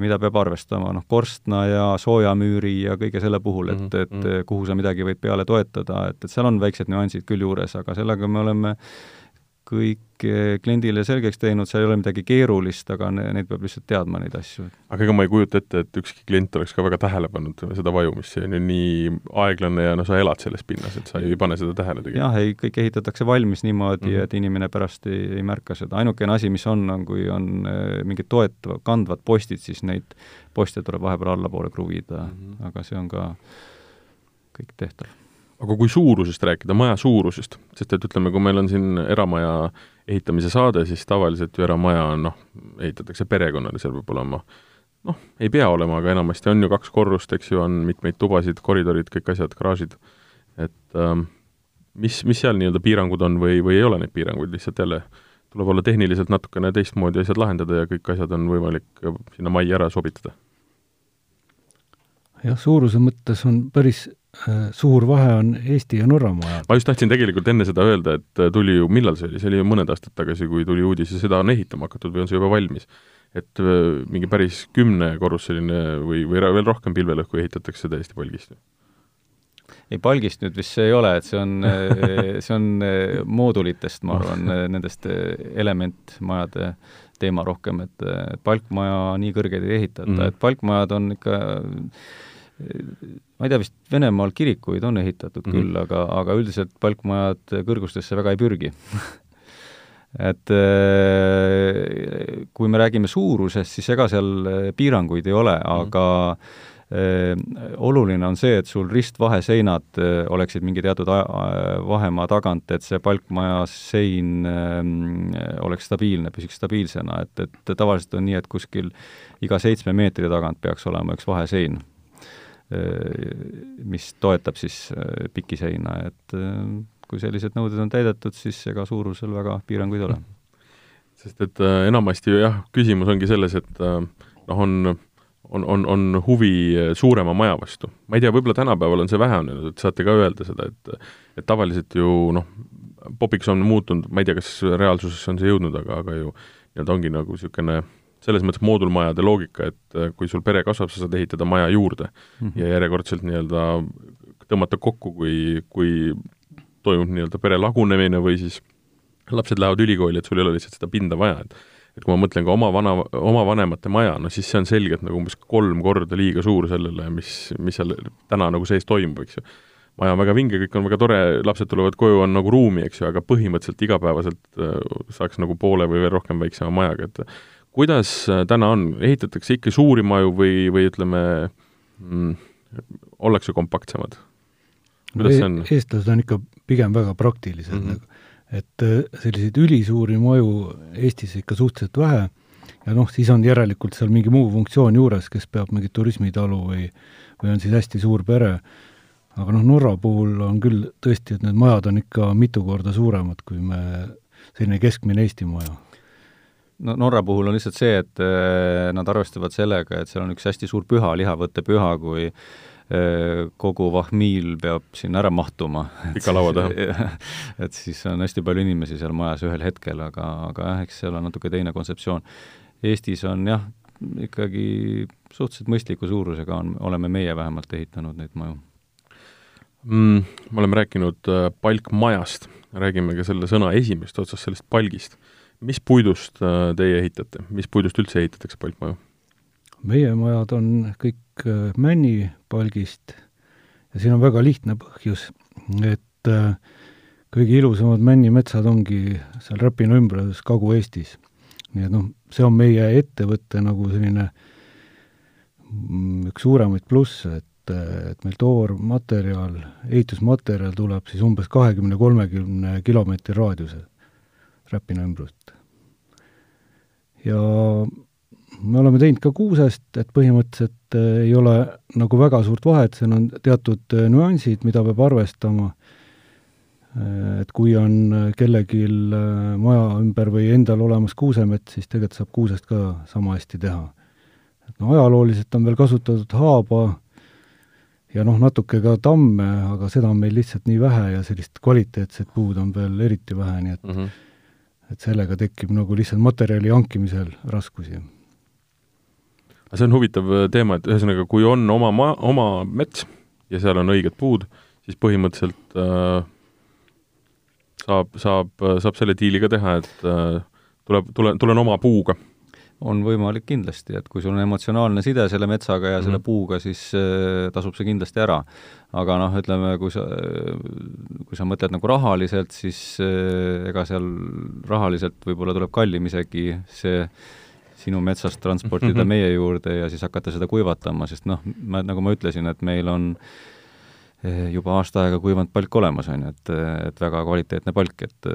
mida peab arvestama, noh, korstna ja soojamüüri ja kõige selle puhul, et, mhm, et mhm. kuhu sa midagi võid peale toetada, et, et seal on väiksed nüansid küll juures, aga sellega me oleme äh, kõik eh, kliendile selgeks teinud, seal ei ole midagi keerulist, aga neid peab lihtsalt teadma, neid asju. aga ega ma ei kujuta ette, et ükski klient oleks ka väga tähele pannud seda vajumist, see on ju nii aeglane ja no sa elad selles pinnas, et sa ei pane seda tähele tegelikult. jah, ei, kõik ehitatakse valmis niimoodi mm, -hmm. et inimene pärast ei, ei märka seda, ainukene asi, mis on, on kui on eh, mingid toetavad, kandvad postid, siis neid poste tuleb vahepeal allapoole kruvida mm, -hmm. aga see on ka kõik tehtav aga kui suurusest rääkida, maja suurusest, sest et ütleme, kui meil on siin eramaja ehitamise saade, siis tavaliselt ju eramaja on noh, ehitatakse perekonnale, seal peab olema noh, ei pea olema, aga enamasti on ju kaks korrust, eks ju, on mitmeid tubasid, koridorid, kõik asjad, garaažid, et ähm, mis, mis seal nii-öelda piirangud on või, või ei ole neid piiranguid, lihtsalt jälle tuleb olla tehniliselt natukene teistmoodi asjad lahendada ja kõik asjad on võimalik sinna majja ära sobitada? jah, suuruse mõttes on päris suur vahe on Eesti ja Norra majad. ma just tahtsin tegelikult enne seda öelda, et äh, tuli ju, millal see oli, see oli ju mõned aastad tagasi, kui tuli uudis ja seda on ehitama hakatud või on see juba valmis. et äh, mingi päris kümnekorruseline või, või veel rohkem pilvelõhku ehitatakse täiesti palgist. ei, palgist nüüd vist see ei ole, et see on see on moodulitest, ma arvan, nendest elementmajade teema rohkem, et palkmaja nii kõrgeid ei ehitata mm, -hmm. et palkmajad on ikka ma ei tea, vist Venemaal kirikuid on ehitatud mm -hmm. küll, aga, aga üldiselt palkmajad kõrgustesse väga ei pürgi et kui me räägime suurusest, siis ega seal piiranguid ei ole, mhm. aga -hmm oluline on see, et sul ristvaheseinad äh, oleksid mingi teatud vahemaa tagant, et see palkmaja sein oleks stabiilne, püsiks stabiilsena, et, et tavaliselt on nii, et kuskil iga seitsme meetri tagant peaks olema üks vahesein mis toetab siis äh, pikiseina, et äh, kui sellised nõuded on täidetud, siis ega suurusel väga piiranguid ei ole. sest et äh, enamasti ju jah, küsimus ongi selles, et äh, noh, on on, on, on huvi suurema maja vastu. ma ei tea, võib-olla tänapäeval on see vähenenud, et saate ka öelda seda, et et tavaliselt ju noh, popiks on muutunud, ma ei tea, kas reaalsusesse on see jõudnud, aga, aga ju nii-öelda ongi nagu niisugune selles mõttes moodulmajade loogika, et äh, kui sul pere kasvab, sa saad ehitada maja juurde mm -hmm. ja järjekordselt nii-öelda tõmmata kokku, kui, kui toimub nii-öelda pere lagunemine või siis lapsed lähevad ülikooli, et sul ei ole lihtsalt seda pinda vaja, et et kui ma mõtlen ka oma vana, oma vanemate maja, no siis see on selgelt nagu umbes kolm korda liiga suur sellele, mis, mis seal täna nagu sees toimub, eks ju. maja on väga vinge, kõik on väga tore, lapsed tulevad koju, on nagu ruumi, eks ju, aga põhimõtteliselt igapäevaselt äh, saaks nagu poole või veel rohkem väiksema majaga, et kuidas äh, täna on, ehitatakse ikka suuri maju või, või ütleme mm,, ollakse kompaktsemad? kuidas see on? eestlased on ikka pigem väga praktilised mm, -hmm. et äh, selliseid ülisuuri maju Eestis ikka suhteliselt vähe ja noh, siis on järelikult seal mingi muu funktsioon juures, kes peab mingit turismitalu või, või on siis hästi suur pere. aga noh, Norra puhul on küll tõesti, et need majad on ikka mitu korda suuremad, kui me, selline keskmine Eesti maja no Norra puhul on lihtsalt see, et äh, nad arvestavad sellega, et seal on üks hästi suur püha, lihavõttepüha, kui äh, kogu vahmiil peab sinna ära mahtuma. pika laua taha. et siis on hästi palju inimesi seal majas ühel hetkel, aga, aga jah, eks seal on natuke teine kontseptsioon. Eestis on jah, ikkagi suhteliselt mõistliku suurusega on, oleme meie vähemalt ehitanud neid maju mm,. Me oleme rääkinud äh, palkmajast, räägime ka selle sõna esimesest otsast, sellest palgist mis puidust äh, teie ehitate, mis puidust üldse ehitatakse palkmaju? meie majad on kõik äh, männipalgist ja siin on väga lihtne põhjus, et äh, kõige ilusamad männimetsad ongi seal Räpina ümbruses Kagu-Eestis. nii et noh, see on meie ettevõtte nagu selline mm, üks suuremaid plusse, et et meil toormaterjal, ehitusmaterjal tuleb siis umbes kahekümne, kolmekümne kilomeetri raadiuse Räpina ümbrust. ja me oleme teinud ka kuusest, et põhimõtteliselt äh, ei ole nagu väga suurt vahet, seal on teatud äh, nüansid, mida peab arvestama, äh, et kui on kellelgi maja ümber või endal olemas kuusemets, siis tegelikult saab kuusest ka sama hästi teha. et no ajalooliselt on veel kasutatud haaba ja noh, natuke ka tamme, aga seda on meil lihtsalt nii vähe ja sellist kvaliteetset puud on veel eriti vähe, nii et mm -hmm. Et sellega tekib nagu lihtsalt materjali hankimisel raskusi see on huvitav äh, teema, et ühesõnaga, kui on oma maa, oma mets ja seal on õiged puud, siis põhimõtteliselt äh, saab, saab, saab selle diili ka teha, et äh, tuleb, tulen, tulen oma puuga. On võimalik kindlasti, et kui sul on emotsionaalne side selle metsaga ja mm -hmm. selle mhm. puuga, siis äh, tasub see kindlasti ära. aga noh, ütleme, kui sa, kui sa mõtled nagu rahaliselt, siis äh, ega seal rahaliselt võib-olla tuleb kallim isegi see sinu metsast transportida mm -hmm. meie juurde ja siis hakata seda kuivatama, sest noh, ma, nagu ma ütlesin, et meil on eh, juba aasta aega kuivanud palk olemas, on ju, et, et väga kvaliteetne palk, et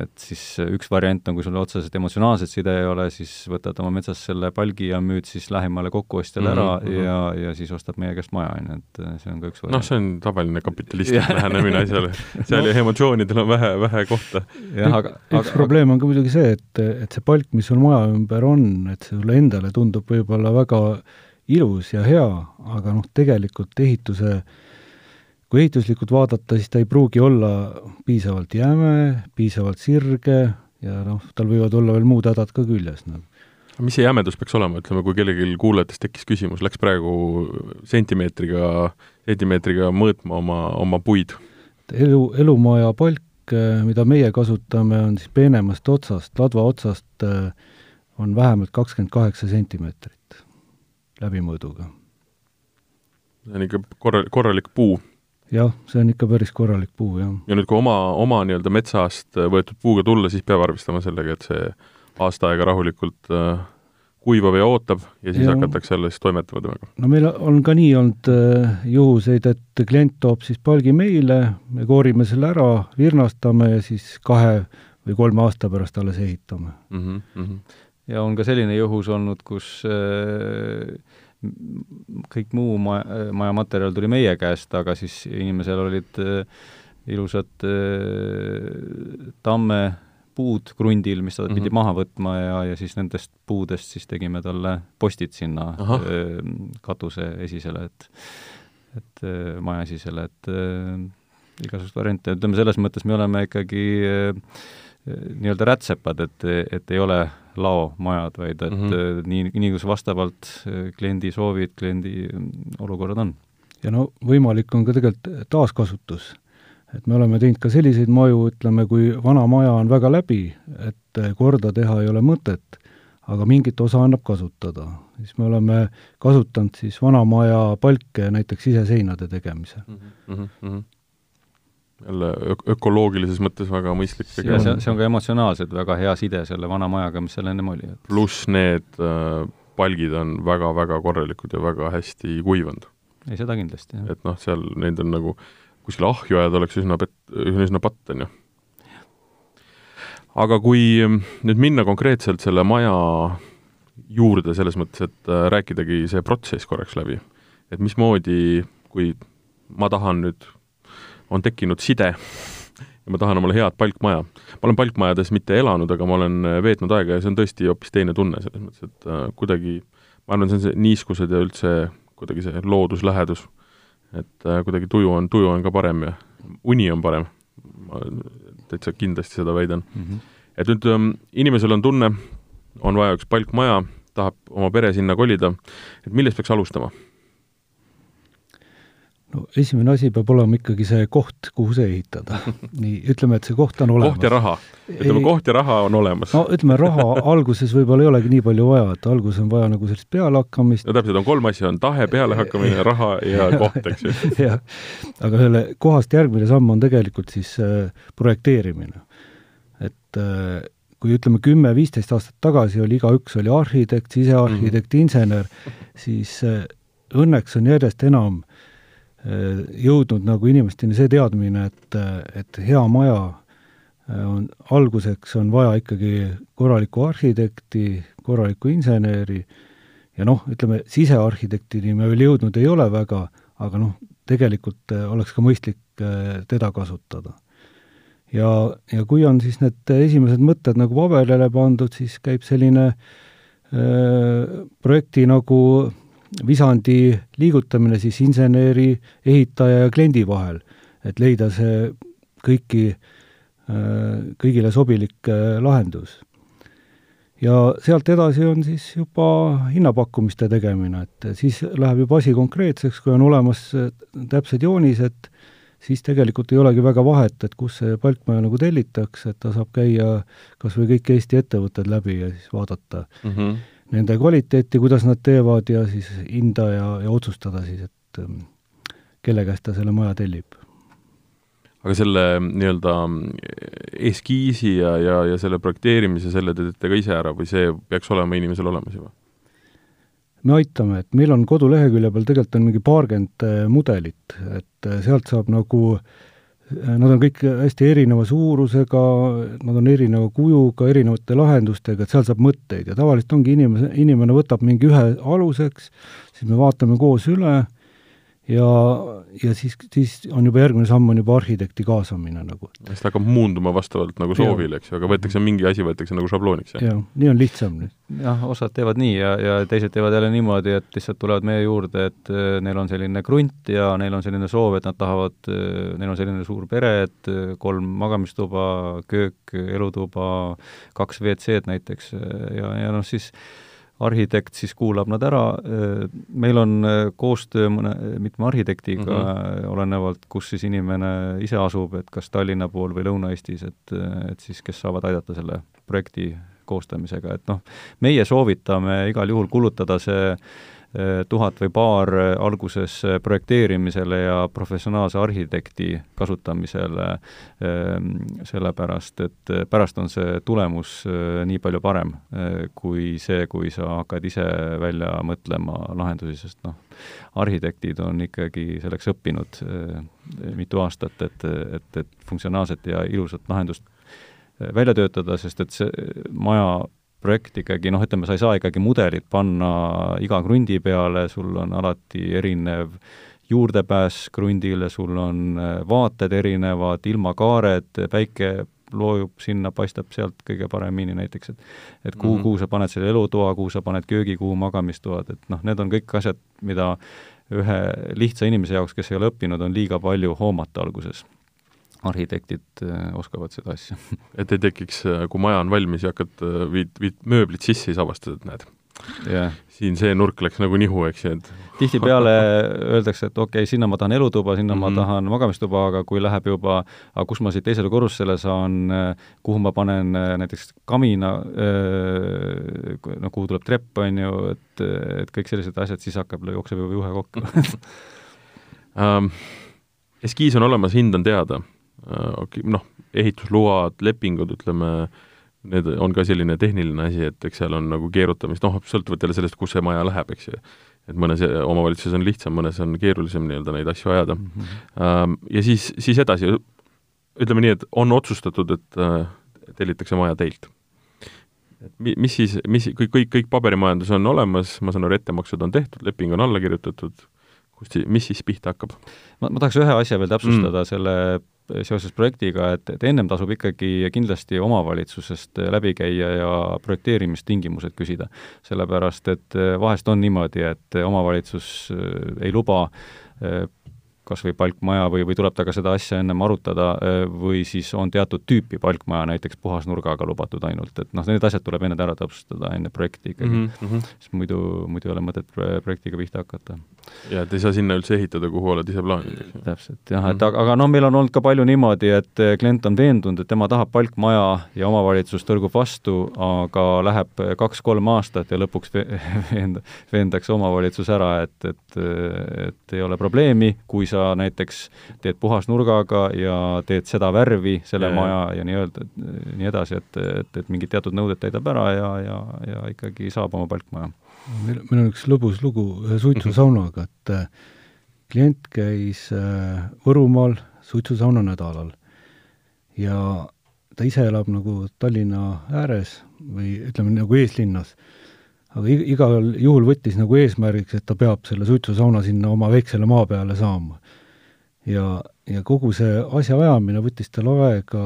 et siis üks variant on, kui sul otseselt emotsionaalset side ei ole, siis võtad oma metsast selle palgi ja müüd siis lähimale kokkuostjale ära mm -hmm. ja, ja siis ostab meie käest maja, on ju, et see on ka üks variant. noh, see on tavaline kapitalistlik lähenemine asjale. seal no. emotsioonidel on vähe, vähe kohta. jah, aga üks aga, probleem on ka muidugi see, et, et see palk, mis sul maja ümber on, et see sulle endale tundub võib-olla väga ilus ja hea, aga noh, tegelikult ehituse kui ehituslikult vaadata, siis ta ei pruugi olla piisavalt jäme, piisavalt sirge ja noh, tal võivad olla veel muud hädad ka küljes no.. mis see jämedus peaks olema, ütleme, kui kellelgi kuulajatest tekkis küsimus, läks praegu sentimeetriga, sentimeetriga mõõtma oma, oma puid? elu, elumaja palk, mida meie kasutame, on siis peenemast otsast, ladva otsast on vähemalt kakskümmend kaheksa sentimeetrit läbimõõduga. see on ikka korra-, korralik puu jah, see on ikka päris korralik puu, jah. ja nüüd, kui oma, oma nii-öelda metsast võetud puuga tulla, siis peab arvestama sellega, et see aasta aega rahulikult äh, kuivab ja ootab ja siis ja. hakatakse siis toimetama temaga. no meil on ka nii olnud äh, juhuseid, et klient toob siis palgi meile, me koorime selle ära, virnastame ja siis kahe või kolme aasta pärast alles ehitame mm -hmm. ja on ka selline juhus olnud, kus äh, kõik muu maja, majamaterjal tuli meie käest, aga siis inimesel olid äh, ilusad äh, tammepuud krundil, mis ta mm -hmm. pidi maha võtma ja, ja siis nendest puudest siis tegime talle postid sinna Aha. äh, katuse esisele, et et maja esisele, et igasuguseid variante, ütleme selles mõttes me oleme ikkagi nii-öelda rätsepad, et, et ei ole laomajad, vaid et mm -hmm. nii, nii kus vastavalt äh, kliendi soovid, kliendi mm, olukorrad on. ja no võimalik on ka tegelikult taaskasutus. et me oleme teinud ka selliseid maju, ütleme, kui vana maja on väga läbi, et äh, korda teha ei ole mõtet, aga mingit osa annab kasutada. siis me oleme kasutanud siis vana maja palke näiteks siseseinade tegemisel mm. -hmm jälle ök-, ökoloogilises mõttes väga mõistlik tegevus. see, see on ka emotsionaalselt väga hea side selle vana majaga, mis seal ennem oli et.... pluss need äh, palgid on väga-väga korralikud ja väga hästi kuivanud. ei, seda kindlasti, jah. et noh, seal neid on nagu, kuskil ahju ajada oleks üsna pet-, üsna patt, on ju. aga kui nüüd minna konkreetselt selle maja juurde, selles mõttes, et äh, rääkidagi see protsess korraks läbi, et mismoodi, kui ma tahan nüüd on tekkinud side ja ma tahan omale head palkmaja. ma olen palkmajades mitte elanud, aga ma olen äh, veetnud aega ja see on tõesti hoopis teine tunne, selles mõttes, et äh, kuidagi ma arvan, see on see niiskused ja üldse kuidagi see looduslähedus, et äh, kuidagi tuju on, tuju on ka parem ja uni on parem. ma täitsa kindlasti seda väidan mm. -hmm. et nüüd ähm, inimesel on tunne, on vaja üks palkmaja, tahab oma pere sinna kolida, et millest peaks alustama? No esimene asi peab olema ikkagi see koht, kuhu see ehitada. nii, ütleme, et see koht on olemas. koht ja raha. ütleme, koht ja raha on olemas. no ütleme, raha alguses võib-olla ei olegi nii palju vaja, et alguses on vaja nagu sellist pealehakkamist. no täpselt, on kolm asja, on tahe, pealehakkamine, raha ja koht, eks ju. jah, aga selle kohast järgmine samm on tegelikult siis äh, projekteerimine. et äh, kui ütleme, kümme-viisteist aastat tagasi oli igaüks oli arhitekt, sisearhitekt mm, -hmm. insener, siis äh, õnneks on järjest enam jõudnud nagu inimesteni see teadmine, et, et hea maja äh, on, alguseks on vaja ikkagi korralikku arhitekti, korralikku inseneri ja noh, ütleme, sisearhitektini me veel jõudnud ei ole väga, aga noh, tegelikult äh, oleks ka mõistlik teda kasutada. ja, ja kui on siis need esimesed mõtted nagu paberile pandud, siis käib selline äh, projekti nagu visandi liigutamine siis inseneri, ehitaja ja kliendi vahel, et leida see kõiki, kõigile sobilik äh, lahendus. ja sealt edasi on siis juba hinnapakkumiste tegemine, et siis läheb juba asi konkreetseks, kui on olemas äh, täpsed joonised, siis tegelikult ei olegi väga vahet, et kus see palkmaja nagu tellitakse, et ta saab käia kas või kõik Eesti ettevõtted läbi ja siis vaadata mm, -hmm nende kvaliteeti, kuidas nad teevad ja siis hinda ja, ja otsustada siis, et ähm, kelle käest ta selle maja tellib. aga selle nii-öelda eskiisi ja, ja, ja selle projekteerimise, selle te teete ka ise ära või see peaks olema inimesel olemas juba? me aitame, et meil on kodulehekülje peal tegelikult on mingi paarkümmend äh, mudelit, et äh, sealt saab nagu äh, Nad on kõik hästi erineva suurusega, nad on erineva kujuga, erinevate lahendustega, et seal saab mõtteid. Ja tavaliselt ongi inimese, inimene võtab mingi ühe aluseks, siis me vaatame koos üle ja, ja siis, siis on juba järgmine samm, on juba arhitekti kaasamine nagu. siis ta hakkab muunduma vastavalt nagu soovile, eks ju, aga võetakse mingi asi, võetakse nagu šablooniks, jah? jah, nii on lihtsam. jah, osad teevad nii ja, ja teised teevad jälle niimoodi, et lihtsalt tulevad meie juurde, et äh, neil on selline krunt ja neil on selline soov, et nad tahavad, äh, neil on selline suur pere, et äh, kolm magamistuba, köök, elutuba, kaks WC-d näiteks ja, ja noh, siis arhitekt siis kuulab nad ära, meil on äh, koostöö mõne, mitme arhitektiga mm, -hmm. olenevalt, kus siis inimene ise asub, et kas Tallinna pool või Lõuna-Eestis, et, et siis kes saavad aidata selle projekti koostamisega, et noh, meie soovitame igal juhul kulutada see tuhat või paar alguses projekteerimisele ja professionaalse arhitekti kasutamisele, ehm, sellepärast et pärast on see tulemus eh, nii palju parem eh, kui see, kui sa hakkad ise välja mõtlema lahendusi, sest noh, arhitektid on ikkagi selleks õppinud eh, mitu aastat, et, et, et funktsionaalset ja ilusat lahendust välja töötada, sest et see maja projekt ikkagi noh, ütleme, sa ei saa ikkagi mudelit panna iga krundi peale, sul on alati erinev juurdepääs krundile, sul on äh, vaated erinevad, ilmakaared, päike loojub sinna, paistab sealt kõige paremini näiteks, et et kuhu mm, -hmm. kuhu sa paned selle elutoa, kuhu sa paned köögi, kuhu magamistoad, et noh, need on kõik asjad, mida ühe lihtsa inimese jaoks, kes ei ole õppinud, on liiga palju hoomata alguses arhitektid äh, oskavad seda asja. et ei tekiks, äh, kui maja on valmis ja hakkad, äh, viid, viid mööblit sisse, siis avastad, et näed yeah., siin see nurk läks nagu nihu, eks ju, et tihtipeale öeldakse, et okei okay,, sinna ma tahan elutuba, sinna mm -hmm. ma mhm. tahan magamistuba, aga kui läheb juba, aga kus ma siit teisele korrusele saan, kuhu ma panen näiteks kamina, no kuhu tuleb trepp, on ju, et, et kõik sellised asjad, siis hakkab, jookseb juba juhe kokku um, eskiis on olemas, hind on teada noh, ehitusload, lepingud, ütleme, need on ka selline tehniline asi, et eks seal on nagu keerutamist, noh, sõltuvalt jälle sellest, kus see maja läheb, eks ju. et mõnes omavalitsuses on lihtsam, mõnes on keerulisem nii-öelda neid asju ajada mm. -hmm. Ja siis, siis edasi, ütleme nii, et on otsustatud, et äh, tellitakse maja teilt. et mi-, mis siis, mis, kõik, kõik, kõik paberimajandus on olemas, ma saan aru, ettemaksud on tehtud, leping on alla kirjutatud, kust, mis siis pihta hakkab? ma, ma tahaks ühe asja veel täpsustada mm. selle seoses projektiga, et, et ennem tasub ikkagi kindlasti omavalitsusest läbi käia ja projekteerimistingimused küsida. sellepärast, et vahest on niimoodi, et omavalitsus ei luba kas või palkmaja või, või tuleb temaga seda asja ennem arutada või siis on teatud tüüpi palkmaja, näiteks puhasnurgaga lubatud ainult, et noh, need asjad tuleb enne ära täpsustada, enne projekti ikkagi mm, -hmm. sest muidu, muidu ei ole mõtet projektiga pihta hakata. ja et ei saa sinna üldse ehitada, kuhu oled ise plaaninud. täpselt, jah mm, -hmm. et aga, aga noh, meil on olnud ka palju niimoodi, et klient on veendunud, et tema tahab palkmaja ja omavalitsus tõrgub vastu, aga läheb kaks-kolm aastat ja lõpuks veend-, veendakse omavalitsus ära, et, et, et ei ole probleemi, kui sa näiteks teed puhasnurgaga ja teed seda värvi, selle ja, maja ja nii-öelda, nii edasi, et, et, et mingid teatud nõuded täidab ära ja, ja, ja ikkagi saab oma palkmaja. meil, meil on üks lõbus lugu ühe suitsusaunaga, et äh, klient käis äh, Võrumaal suitsusauna nädalal ja ta ise elab nagu Tallinna ääres või ütleme, nagu eeslinnas aga igal juhul võttis nagu eesmärgiks, et ta peab selle suitsusauna sinna oma väiksele maa peale saama. Ja, ja kogu see asjaajamine võttis tal aega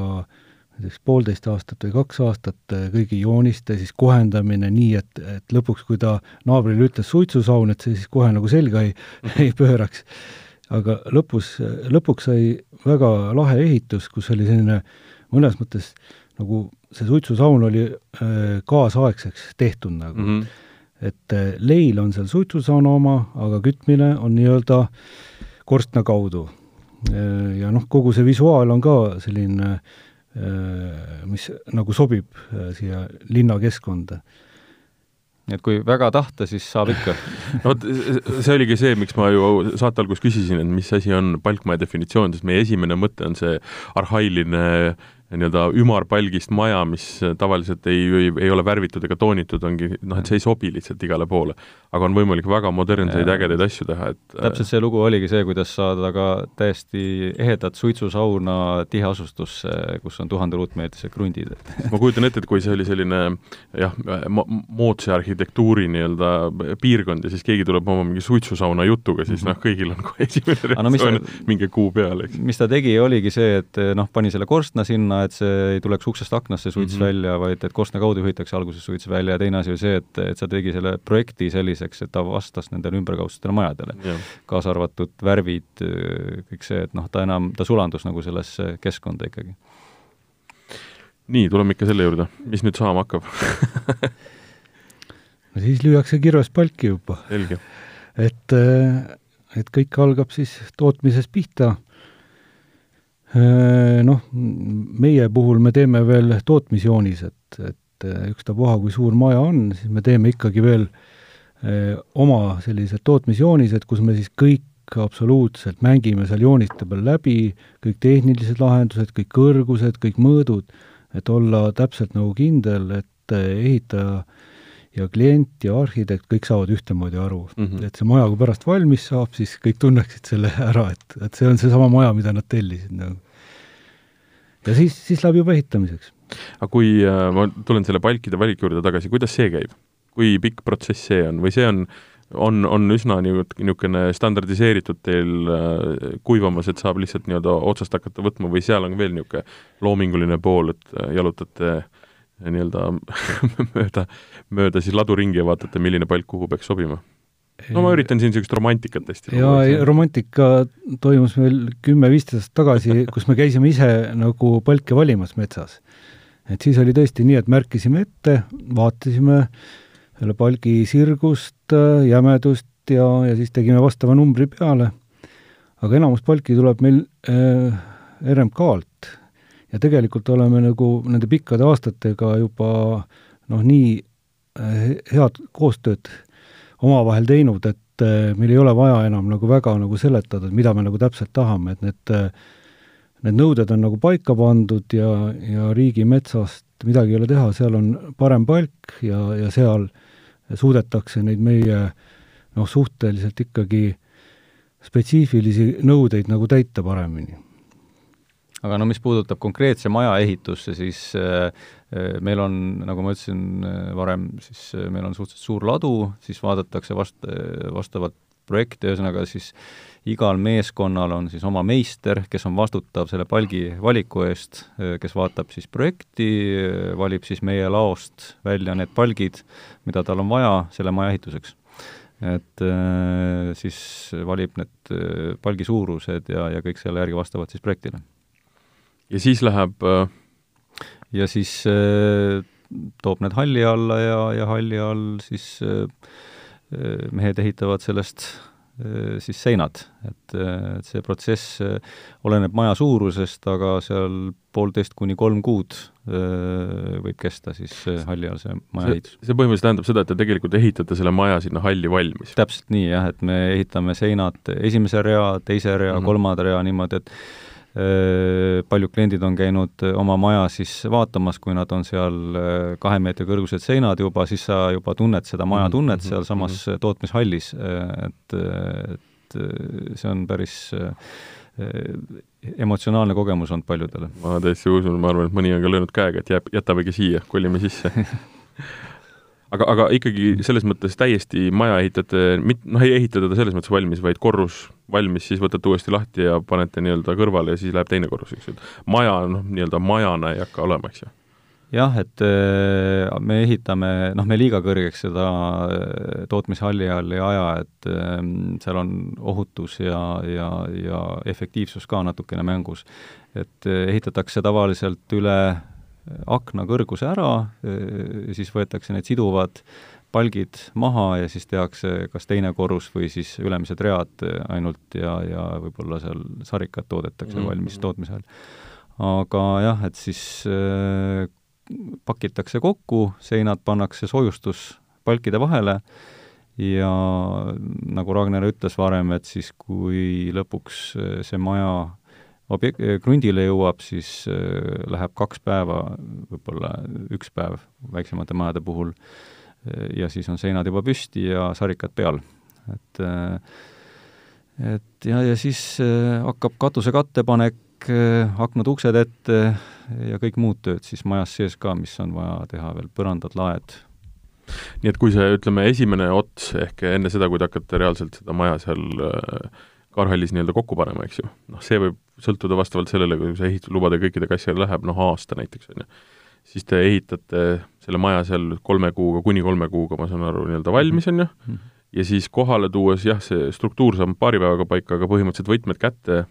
näiteks poolteist aastat või kaks aastat, kõigi jooniste siis kohendamine nii, et, et lõpuks, kui ta naabrile ütles suitsusaun, et see siis kohe nagu selga ei, ei pööraks. aga lõpus, lõpuks sai väga lahe ehitus, kus oli selline mõnes mõttes nagu see suitsusaun oli äh, kaasaegseks tehtud nagu mm. -hmm. et äh, leil on seal suitsusauna oma, aga kütmine on nii-öelda korstna kaudu. Äh, ja noh, kogu see visuaal on ka selline, mis nagu sobib siia linnakeskkonda. Nii et kui väga tahta, siis saab ikka. No vot, see oligi see, miks ma ju saate alguses küsisin, et mis asi on palkmaja definitsioon, sest meie esimene mõte on see arhailine nii-öelda ümarpalgist maja, mis tavaliselt ei, ei, ei ole värvitud ega toonitud, ongi noh, et see ei sobi lihtsalt igale poole. aga on võimalik väga modernseid ägedaid asju teha, et täpselt see lugu oligi see, kuidas saada ka täiesti ehedat suitsusauna tiheasustusse, kus on tuhande ruutmeetrised krundid ma kujutan ette, et kui see oli selline jah, moodsa arhitektuuri nii-öelda piirkond ja siis keegi tuleb oma mingi suitsusauna jutuga, siis mm -hmm. noh, kõigil on kohe esimene reaktsioon, et minge kuu peale, eks. mis ta tegi, oligi see, et noh, pani selle korstna sinna, et see ei tuleks uksest aknast, see suits mm -hmm. välja, vaid et korstna kaudu juhitakse alguses suits välja ja teine asi oli see, et, et sa tegi selle projekti selliseks, et ta vastas nendele ümberkaudsetele majadele. kaasa arvatud värvid, kõik see, et noh, ta enam, ta sulandus nagu sellesse keskkonda ikkagi. nii, tuleme ikka selle juurde, mis nüüd saama hakkab no siis lüüakse kirves palki juba. et, et kõik algab siis tootmisest pihta Noh, meie puhul me teeme veel tootmisjoonised, et ükstapuha, kui suur maja on, siis me teeme ikkagi veel oma sellised tootmisjoonised, kus me siis kõik absoluutselt mängime seal jooniste peal läbi, kõik tehnilised lahendused, kõik kõrgused, kõik mõõdud, et olla täpselt nagu kindel, et ehitaja ja klient ja arhitekt, kõik saavad ühtemoodi aru mm. -hmm. et see maja, kui pärast valmis saab, siis kõik tunneksid selle ära, et, et see on seesama maja, mida nad tellisid nagu ja siis, siis läheb juba ehitamiseks. aga kui äh,, ma tulen selle palkide valiku juurde tagasi, kuidas see käib? kui pikk protsess see on või see on, on, on üsna niisugune standardiseeritud teil äh, kuivamas, et saab lihtsalt nii-öelda otsast hakata võtma või seal on veel niisugune loominguline pool, et äh, jalutate äh, nii-öelda mööda, mööda siis ladu ringi ja vaatate, milline palk kuhu peaks sobima? No ma üritan siin niisugust romantikat hästi jaa, romantika toimus meil kümme-viisteist aastat tagasi, kus me käisime ise nagu palke valimas metsas. et siis oli tõesti nii, et märkisime ette, vaatasime selle palgi sirgust, jämedust ja, ja siis tegime vastava numbri peale. aga enamus palki tuleb meil äh, RMK-lt ja tegelikult oleme nagu nende pikkade aastatega juba noh, nii äh, head koostööd omavahel teinud, et äh, meil ei ole vaja enam nagu väga nagu seletada, et mida me nagu täpselt tahame, et need äh, need nõuded on nagu paika pandud ja, ja riigimetsast midagi ei ole teha, seal on parem palk ja, ja seal suudetakse neid meie noh, suhteliselt ikkagi spetsiifilisi nõudeid nagu täita paremini. Aga no mis puudutab konkreetse maja ehitusse, siis äh, meil on, nagu ma ütlesin äh, varem, siis meil on suhteliselt suur ladu, siis vaadatakse vast-, vastavat projekti, ühesõnaga siis igal meeskonnal on siis oma meister, kes on vastutav selle palgi valiku eest, kes vaatab siis projekti, valib siis meie laost välja need palgid, mida tal on vaja selle maja ehituseks et äh, siis valib need äh, palgi suurused ja, ja kõik selle järgi vastavad siis projektile. ja siis läheb äh... ja siis äh, toob need halli alla ja, ja halli all siis äh, äh mehed ehitavad sellest siis seinad, et, et see protsess oleneb maja suurusest, aga seal poolteist kuni kolm kuud võib kesta siis halli all see maja ehitus. see põhimõtteliselt tähendab seda, et te tegelikult ehitate selle maja sinna halli valmis? täpselt nii jah, et me ehitame seinad esimese rea, teise rea mm, -hmm. kolmanda rea niimoodi, et paljud kliendid on käinud oma maja siis vaatamas, kui nad on seal kahe meetri kõrgused seinad juba, siis sa juba tunned seda maja mhm, tunnet mm -hmm. sealsamas mm -hmm. tootmishallis, et, et see on päris emotsionaalne kogemus olnud paljudele. ma täiesti usun, ma arvan, et mõni on ka löönud käega, et jääb, jätamegi siia, kolime sisse aga, aga ikkagi selles mõttes täiesti maja ehitate, mit-, noh, ei ehita teda selles mõttes valmis, vaid korrus valmis, siis võtate uuesti lahti ja panete nii-öelda kõrvale ja siis läheb teine korrus, eks ju. maja, noh, nii-öelda majana ei hakka olema, eks ju jah, et äh, me ehitame, noh, me liiga kõrgeks seda äh, tootmishalli all ei aja, et ähm, seal on ohutus ja, ja, ja efektiivsus ka natukene mängus. et äh, ehitatakse tavaliselt üle akna kõrguse ära, siis võetakse need siduvad palgid maha ja siis tehakse kas teine korrus või siis ülemised read ainult ja, ja võib-olla seal sarikad toodetakse mm -hmm. valmis tootmisel. aga jah, et siis äh, pakitakse kokku, seinad pannakse soojustus palkide vahele ja nagu Ragnar ütles varem, et siis kui lõpuks see maja objek-, krundile jõuab, siis äh, läheb kaks päeva, võib-olla üks päev väiksemate majade puhul, äh, ja siis on seinad juba püsti ja sarikad peal. et äh, et ja, ja siis hakkab katuse kattepanek, aknad-uksed ette ja kõik muud tööd siis majas sees ka, mis on vaja teha veel, põrandad, laed. nii et kui see, ütleme, esimene ots ehk enne seda, kui te hakkate reaalselt seda maja seal Karhallis nii-öelda kokku panema, eks ju, noh, see võib sõltuda vastavalt sellele, kui see ehituslubade kõikidega asjadega läheb, noh aasta näiteks, on ju, siis te ehitate selle maja seal kolme kuuga, kuni kolme kuuga, ma saan aru, nii-öelda valmis, on ju, mhm. ja siis kohale tuues jah, see struktuur saab paari päevaga paika, aga põhimõtteliselt võtmed kätte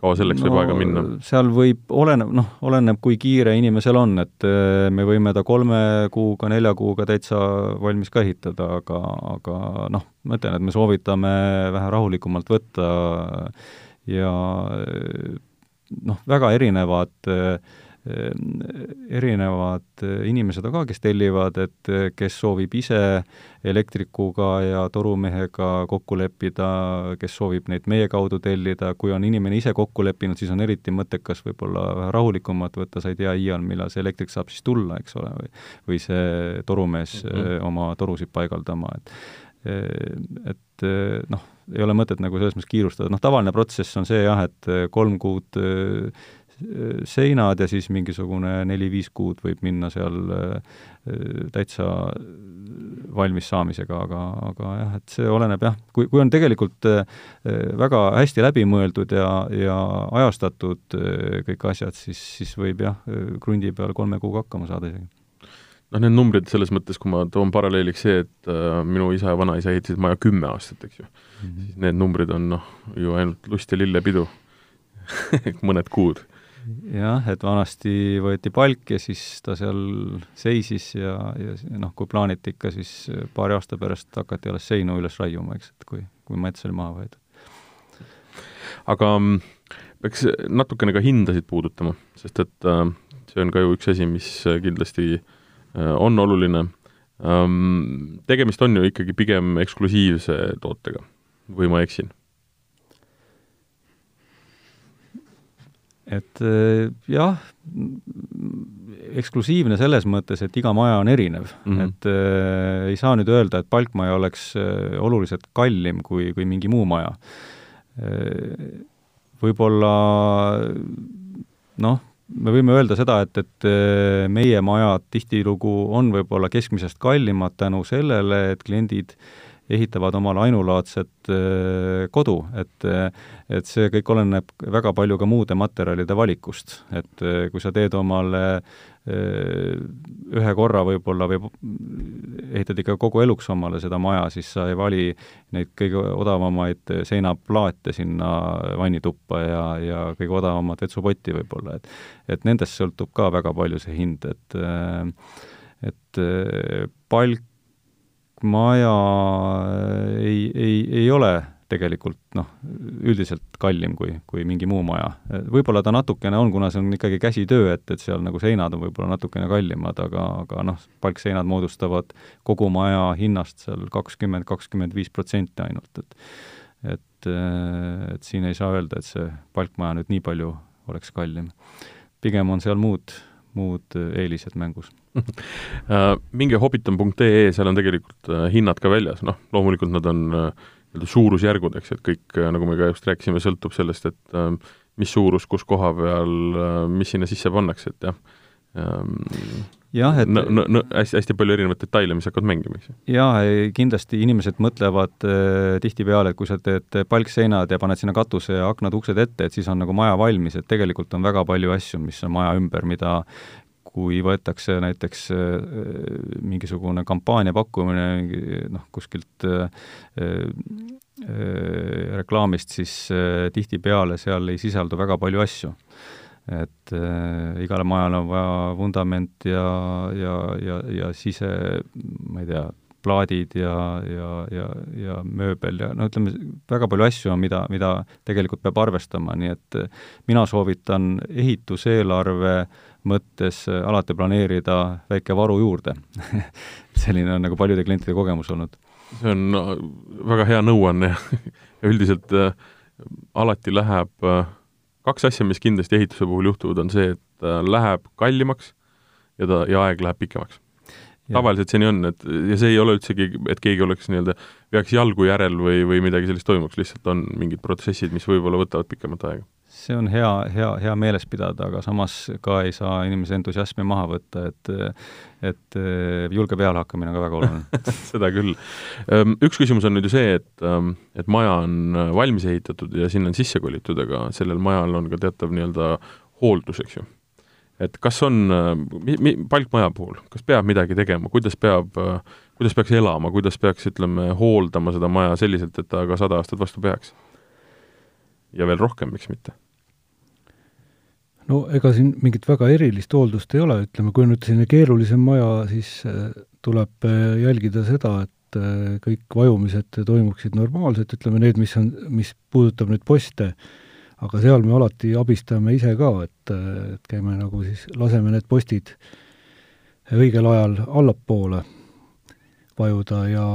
kaua selleks no, võib aega minna? seal võib, oleneb, noh, oleneb, kui kiire inimesel on, et äh, me võime ta kolme kuuga, nelja kuuga täitsa valmis ka ehitada, aga, aga noh, ma ütlen, et me soovitame vähe rahulikumalt võtta ja noh, väga erinevad erinevad inimesed on ka, kes tellivad, et kes soovib ise elektrikuga ja torumehega kokku leppida, kes soovib neid meie kaudu tellida, kui on inimene ise kokku leppinud, siis on eriti mõttekas võib-olla vähe rahulikumalt võtta, sa ei tea iial, millal see elektrik saab siis tulla, eks ole, või või see torumees mm -hmm. oma torusid paigaldama, et et noh, ei ole mõtet nagu selles mõttes kiirustada, noh tavaline protsess on see jah, et kolm kuud äh, seinad ja siis mingisugune neli-viis kuud võib minna seal äh, täitsa valmis saamisega, aga, aga jah, et see oleneb jah, kui, kui on tegelikult äh, väga hästi läbimõeldud ja, ja ajastatud kõik asjad, siis, siis võib jah, krundi peal kolme kuuga hakkama saada isegi noh, need numbrid selles mõttes, kui ma toon paralleeliks see, et äh, minu isa ja vanaisa ehitasid maja kümme aastat, eks ju mm, -hmm. siis need numbrid on noh, ju ainult lust ja lillepidu mõned kuud. jah, et vanasti võeti palk ja siis ta seal seisis ja, ja noh, kui plaaniti ikka, siis paari aasta pärast hakati alles seinu üles raiuma, eks, et kui, kui mets oli maha võetud. aga mm, peaks natukene ka hindasid puudutama, sest et äh, see on ka ju üks asi, mis kindlasti äh, Äh, on oluline. Ähm, tegemist on ju ikkagi pigem eksklusiivse tootega või ma eksin? et äh, jah, eksklusiivne selles mõttes, et iga maja on erinev mm, -hmm. et äh, ei saa nüüd öelda, et palkmaja oleks äh, oluliselt kallim kui, kui mingi muu maja äh,. Võib-olla noh, me võime öelda seda, et, et äh, meie majad tihtilugu on võib-olla keskmisest kallimad tänu sellele, et kliendid ehitavad omale ainulaadset kodu, et et see kõik oleneb väga palju ka muude materjalide valikust, et kui sa teed omale ühe korra võib-olla või ehitad ikka kogu eluks omale seda maja, siis sa ei vali neid kõige odavamaid seinaplaate sinna vannituppa ja, ja kõige odavamat vetsupotti võib-olla, et et nendest sõltub ka väga palju see hind, et et palkmaja ei, ei, ei ole tegelikult noh, üldiselt kallim kui, kui mingi muu maja. võib-olla ta natukene on, kuna see on ikkagi käsitöö, et, et seal nagu seinad on võib-olla natukene kallimad, aga, aga noh, palkseinad moodustavad kogu maja hinnast seal kakskümmend, kakskümmend viis protsenti ainult, et et, et siin ei saa öelda, et see palkmaja nüüd nii palju oleks kallim. pigem on seal muud, muud eelised mängus äh, minge hobbiton.ee, seal on tegelikult äh, hinnad ka väljas, noh, loomulikult nad on äh, nii-öelda suurusjärgud, eks, et kõik, äh, nagu me ka just rääkisime, sõltub sellest, et äh, mis suurus, kus koha peal, äh, mis sinna sisse pannakse, et jah ähm, jah, et no, no, no hästi, hästi palju erinevaid detaile, mis hakkavad mängima, eks ju. jaa, kindlasti inimesed mõtlevad äh, tihtipeale, et kui sa teed palkseinad ja paned sinna katuse ja aknad-uksed ette, et siis on nagu maja valmis, et tegelikult on väga palju asju, mis on maja ümber, mida kui võetakse näiteks äh, mingisugune kampaania pakkumine noh, kuskilt äh, äh, reklaamist, siis tihtipeale seal ei sisaldu väga palju asju. et äh, igale majale on vaja vundament ja, ja, ja, ja sise, ma ei tea, plaadid ja, ja, ja, ja mööbel ja no ütleme, väga palju asju on, mida, mida tegelikult peab arvestama, nii et mina soovitan ehituseelarve äh, mõttes äh, alati planeerida väike varu juurde selline on nagu paljude klientide kogemus olnud. see on äh, väga hea nõuanne ja üldiselt äh, alati läheb äh, kaks asja, mis kindlasti ehituse puhul juhtuvad, on see, et äh, läheb kallimaks ja ta, ja aeg läheb pikemaks. tavaliselt see nii on, et ja see ei ole üldsegi, et keegi oleks nii-öelda, veaks jalgu järel või, või midagi sellist toimuks, lihtsalt on mingid protsessid, mis võib-olla võtavad pikemat aega see on hea, hea, hea meeles pidada, aga samas ka ei saa inimese entusiasmi maha võtta, et et julge pealehakkamine on ka väga oluline seda küll. Ehm, üks küsimus on nüüd ju see, et, ehm, et maja on valmis ehitatud ja sinna on sisse kolitud, aga sellel majal on ka teatav nii-öelda hooldus, eks ju. et kas on, mi-, mi-, palkmaja puhul, kas peab midagi tegema, kuidas peab, kuidas peaks elama, kuidas peaks, ütleme, hooldama seda maja selliselt, et ta ka sada aastat vastu peaks? ja veel rohkem, miks mitte? No ega siin mingit väga erilist hooldust ei ole, ütleme, kui on nüüd selline keerulisem maja, siis äh, tuleb äh, jälgida seda, et äh, kõik vajumised toimuksid normaalselt, ütleme need, mis on, mis puudutab nüüd poste, aga seal me alati abistame ise ka, et, et käime nagu siis, laseme need postid õigel ajal allapoole vajuda ja,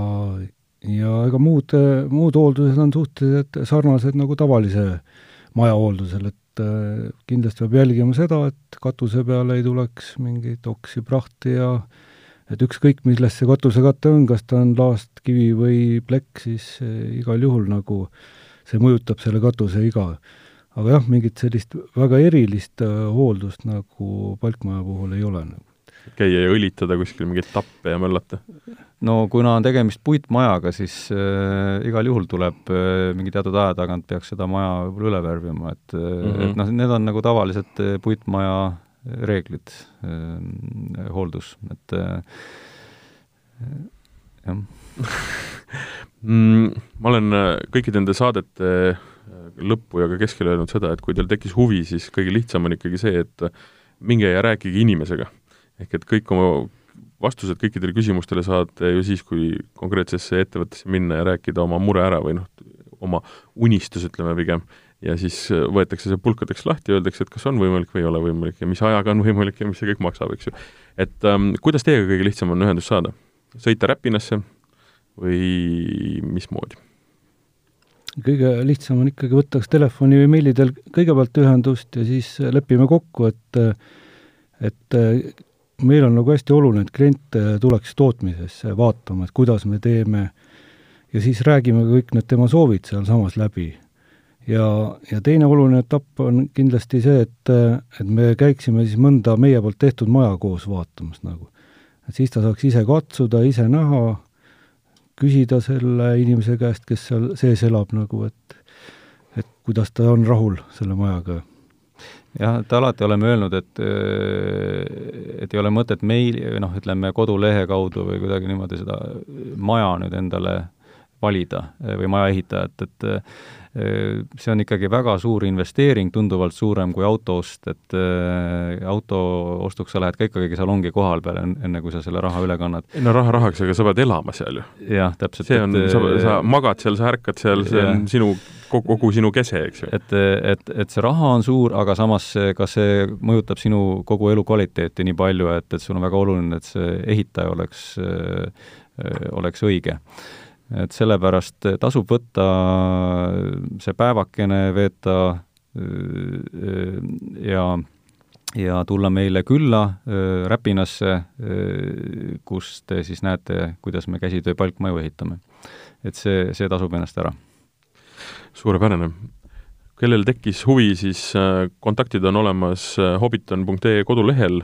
ja ega muud, muud hooldused on suhteliselt sarnased nagu tavalise maja hooldusel, et et äh, kindlasti peab jälgima seda, et katuse peale ei tuleks mingeid oksi, prahti ja et ükskõik, millest see katusekate on, kas ta on laast, kivi või plekk, siis äh, igal juhul nagu see mõjutab selle katuse iga. aga jah, mingit sellist väga erilist äh, hooldust nagu palkmaja puhul ei ole nagu käia ja õlitada kuskil mingeid tappe ja möllata? No kuna on tegemist puitmajaga, siis äh, igal juhul tuleb äh, mingi teatud aja tagant peaks seda maja võib-olla üle värvima, et mm, -hmm. et noh, need on nagu tavalised äh, puitmaja reeglid äh,, hooldus, et äh, jah mm, ma olen kõikide nende saadete lõppu ja ka keskel öelnud seda, et kui teil tekkis huvi, siis kõige lihtsam on ikkagi see, et minge ja rääkige inimesega ehk et kõik oma vastused kõikidele küsimustele saate ju siis, kui konkreetsesse ettevõttesse minna ja rääkida oma mure ära või noh, oma unistus, ütleme pigem, ja siis võetakse see pulkadeks lahti öeldakse, et kas on võimalik või ei ole võimalik ja mis ajaga on võimalik ja mis see kõik maksab, eks ju. et ähm, kuidas teiega kõige lihtsam on ühendust saada? sõita Räpinasse või mismoodi? kõige lihtsam on ikkagi võtta kas telefoni või meili teel kõigepealt ühendust ja siis lepime kokku, et et meil on nagu hästi oluline, et klient tuleks tootmisesse vaatama, et kuidas me teeme, ja siis räägime kõik need tema soovid sealsamas läbi. ja, ja teine oluline etapp on kindlasti see, et, et me käiksime siis mõnda meie poolt tehtud maja koos vaatamas nagu. et siis ta saaks ise katsuda, ise näha, küsida selle inimese käest, kes seal sees elab nagu, et et kuidas ta on rahul selle majaga jah, et alati oleme öelnud, et et ei ole mõtet meil, noh, ütleme kodulehe kaudu või kuidagi niimoodi seda maja nüüd endale valida või maja ehitajat, et see on ikkagi väga suur investeering, tunduvalt suurem kui auto ost, et äh, auto ostuks sa lähed ka ikkagi salongi kohal peale, enne kui sa selle raha üle kannad. no raha rahaks, aga sa pead elama seal ju. jah, täpselt. see on, sa, sa magad seal, sa ärkad seal, see on sinu, kogu, kogu sinu kese, eks ju. et, et, et see raha on suur, aga samas kas see mõjutab sinu kogu elukvaliteeti nii palju, et, et sul on väga oluline, et see ehitaja oleks, oleks õige et sellepärast tasub võtta see päevakene, veeta äh, ja, ja tulla meile külla äh, Räpinasse, äh, kus te siis näete, kuidas me käsitöö palkmaju ehitame. et see, see tasub ennast ära. Suurepärane. kellel tekkis huvi, siis kontaktid on olemas hobbiton.ee kodulehel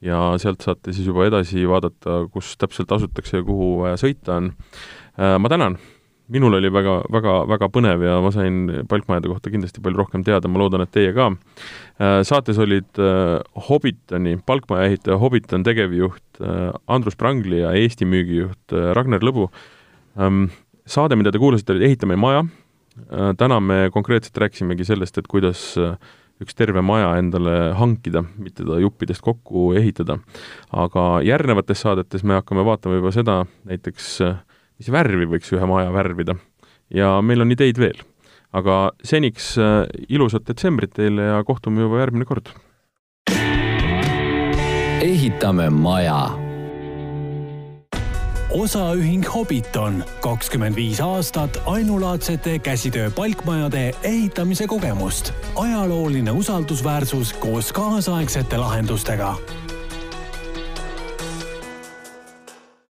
ja sealt saate siis juba edasi vaadata, kus täpselt asutakse ja kuhu vaja sõita on Äh, ma tänan, minul oli väga, väga, väga põnev ja ma sain palkmajade kohta kindlasti palju rohkem teada, ma loodan, et teie ka. Äh, saates olid äh, Hobbitoni, palkmaja ehitaja Hobbiton tegevjuht Andrus Prangli ja Eesti müügijuht Ragnar Lõbu. Ähm, saade, mida te kuulasite, oli Ehitame maja. Täna me konkreetselt rääkisimegi sellest, et kuidas üks terve maja endale hankida, mitte ta juppidest kokku ehitada. aga järgnevates saadetes me hakkame vaatama juba seda, näiteks äh, mis värvi võiks ühe maja värvida. ja meil on ideid veel. aga seniks äh, ilusat detsembrit teile ja kohtume juba järgmine kord. ehitame maja osaühing Hobbiton, kakskümmend viis aastat ainulaadsete käsitöö palkmajade ehitamise kogemust. ajalooline usaldusväärsus koos kaasaegsete lahendustega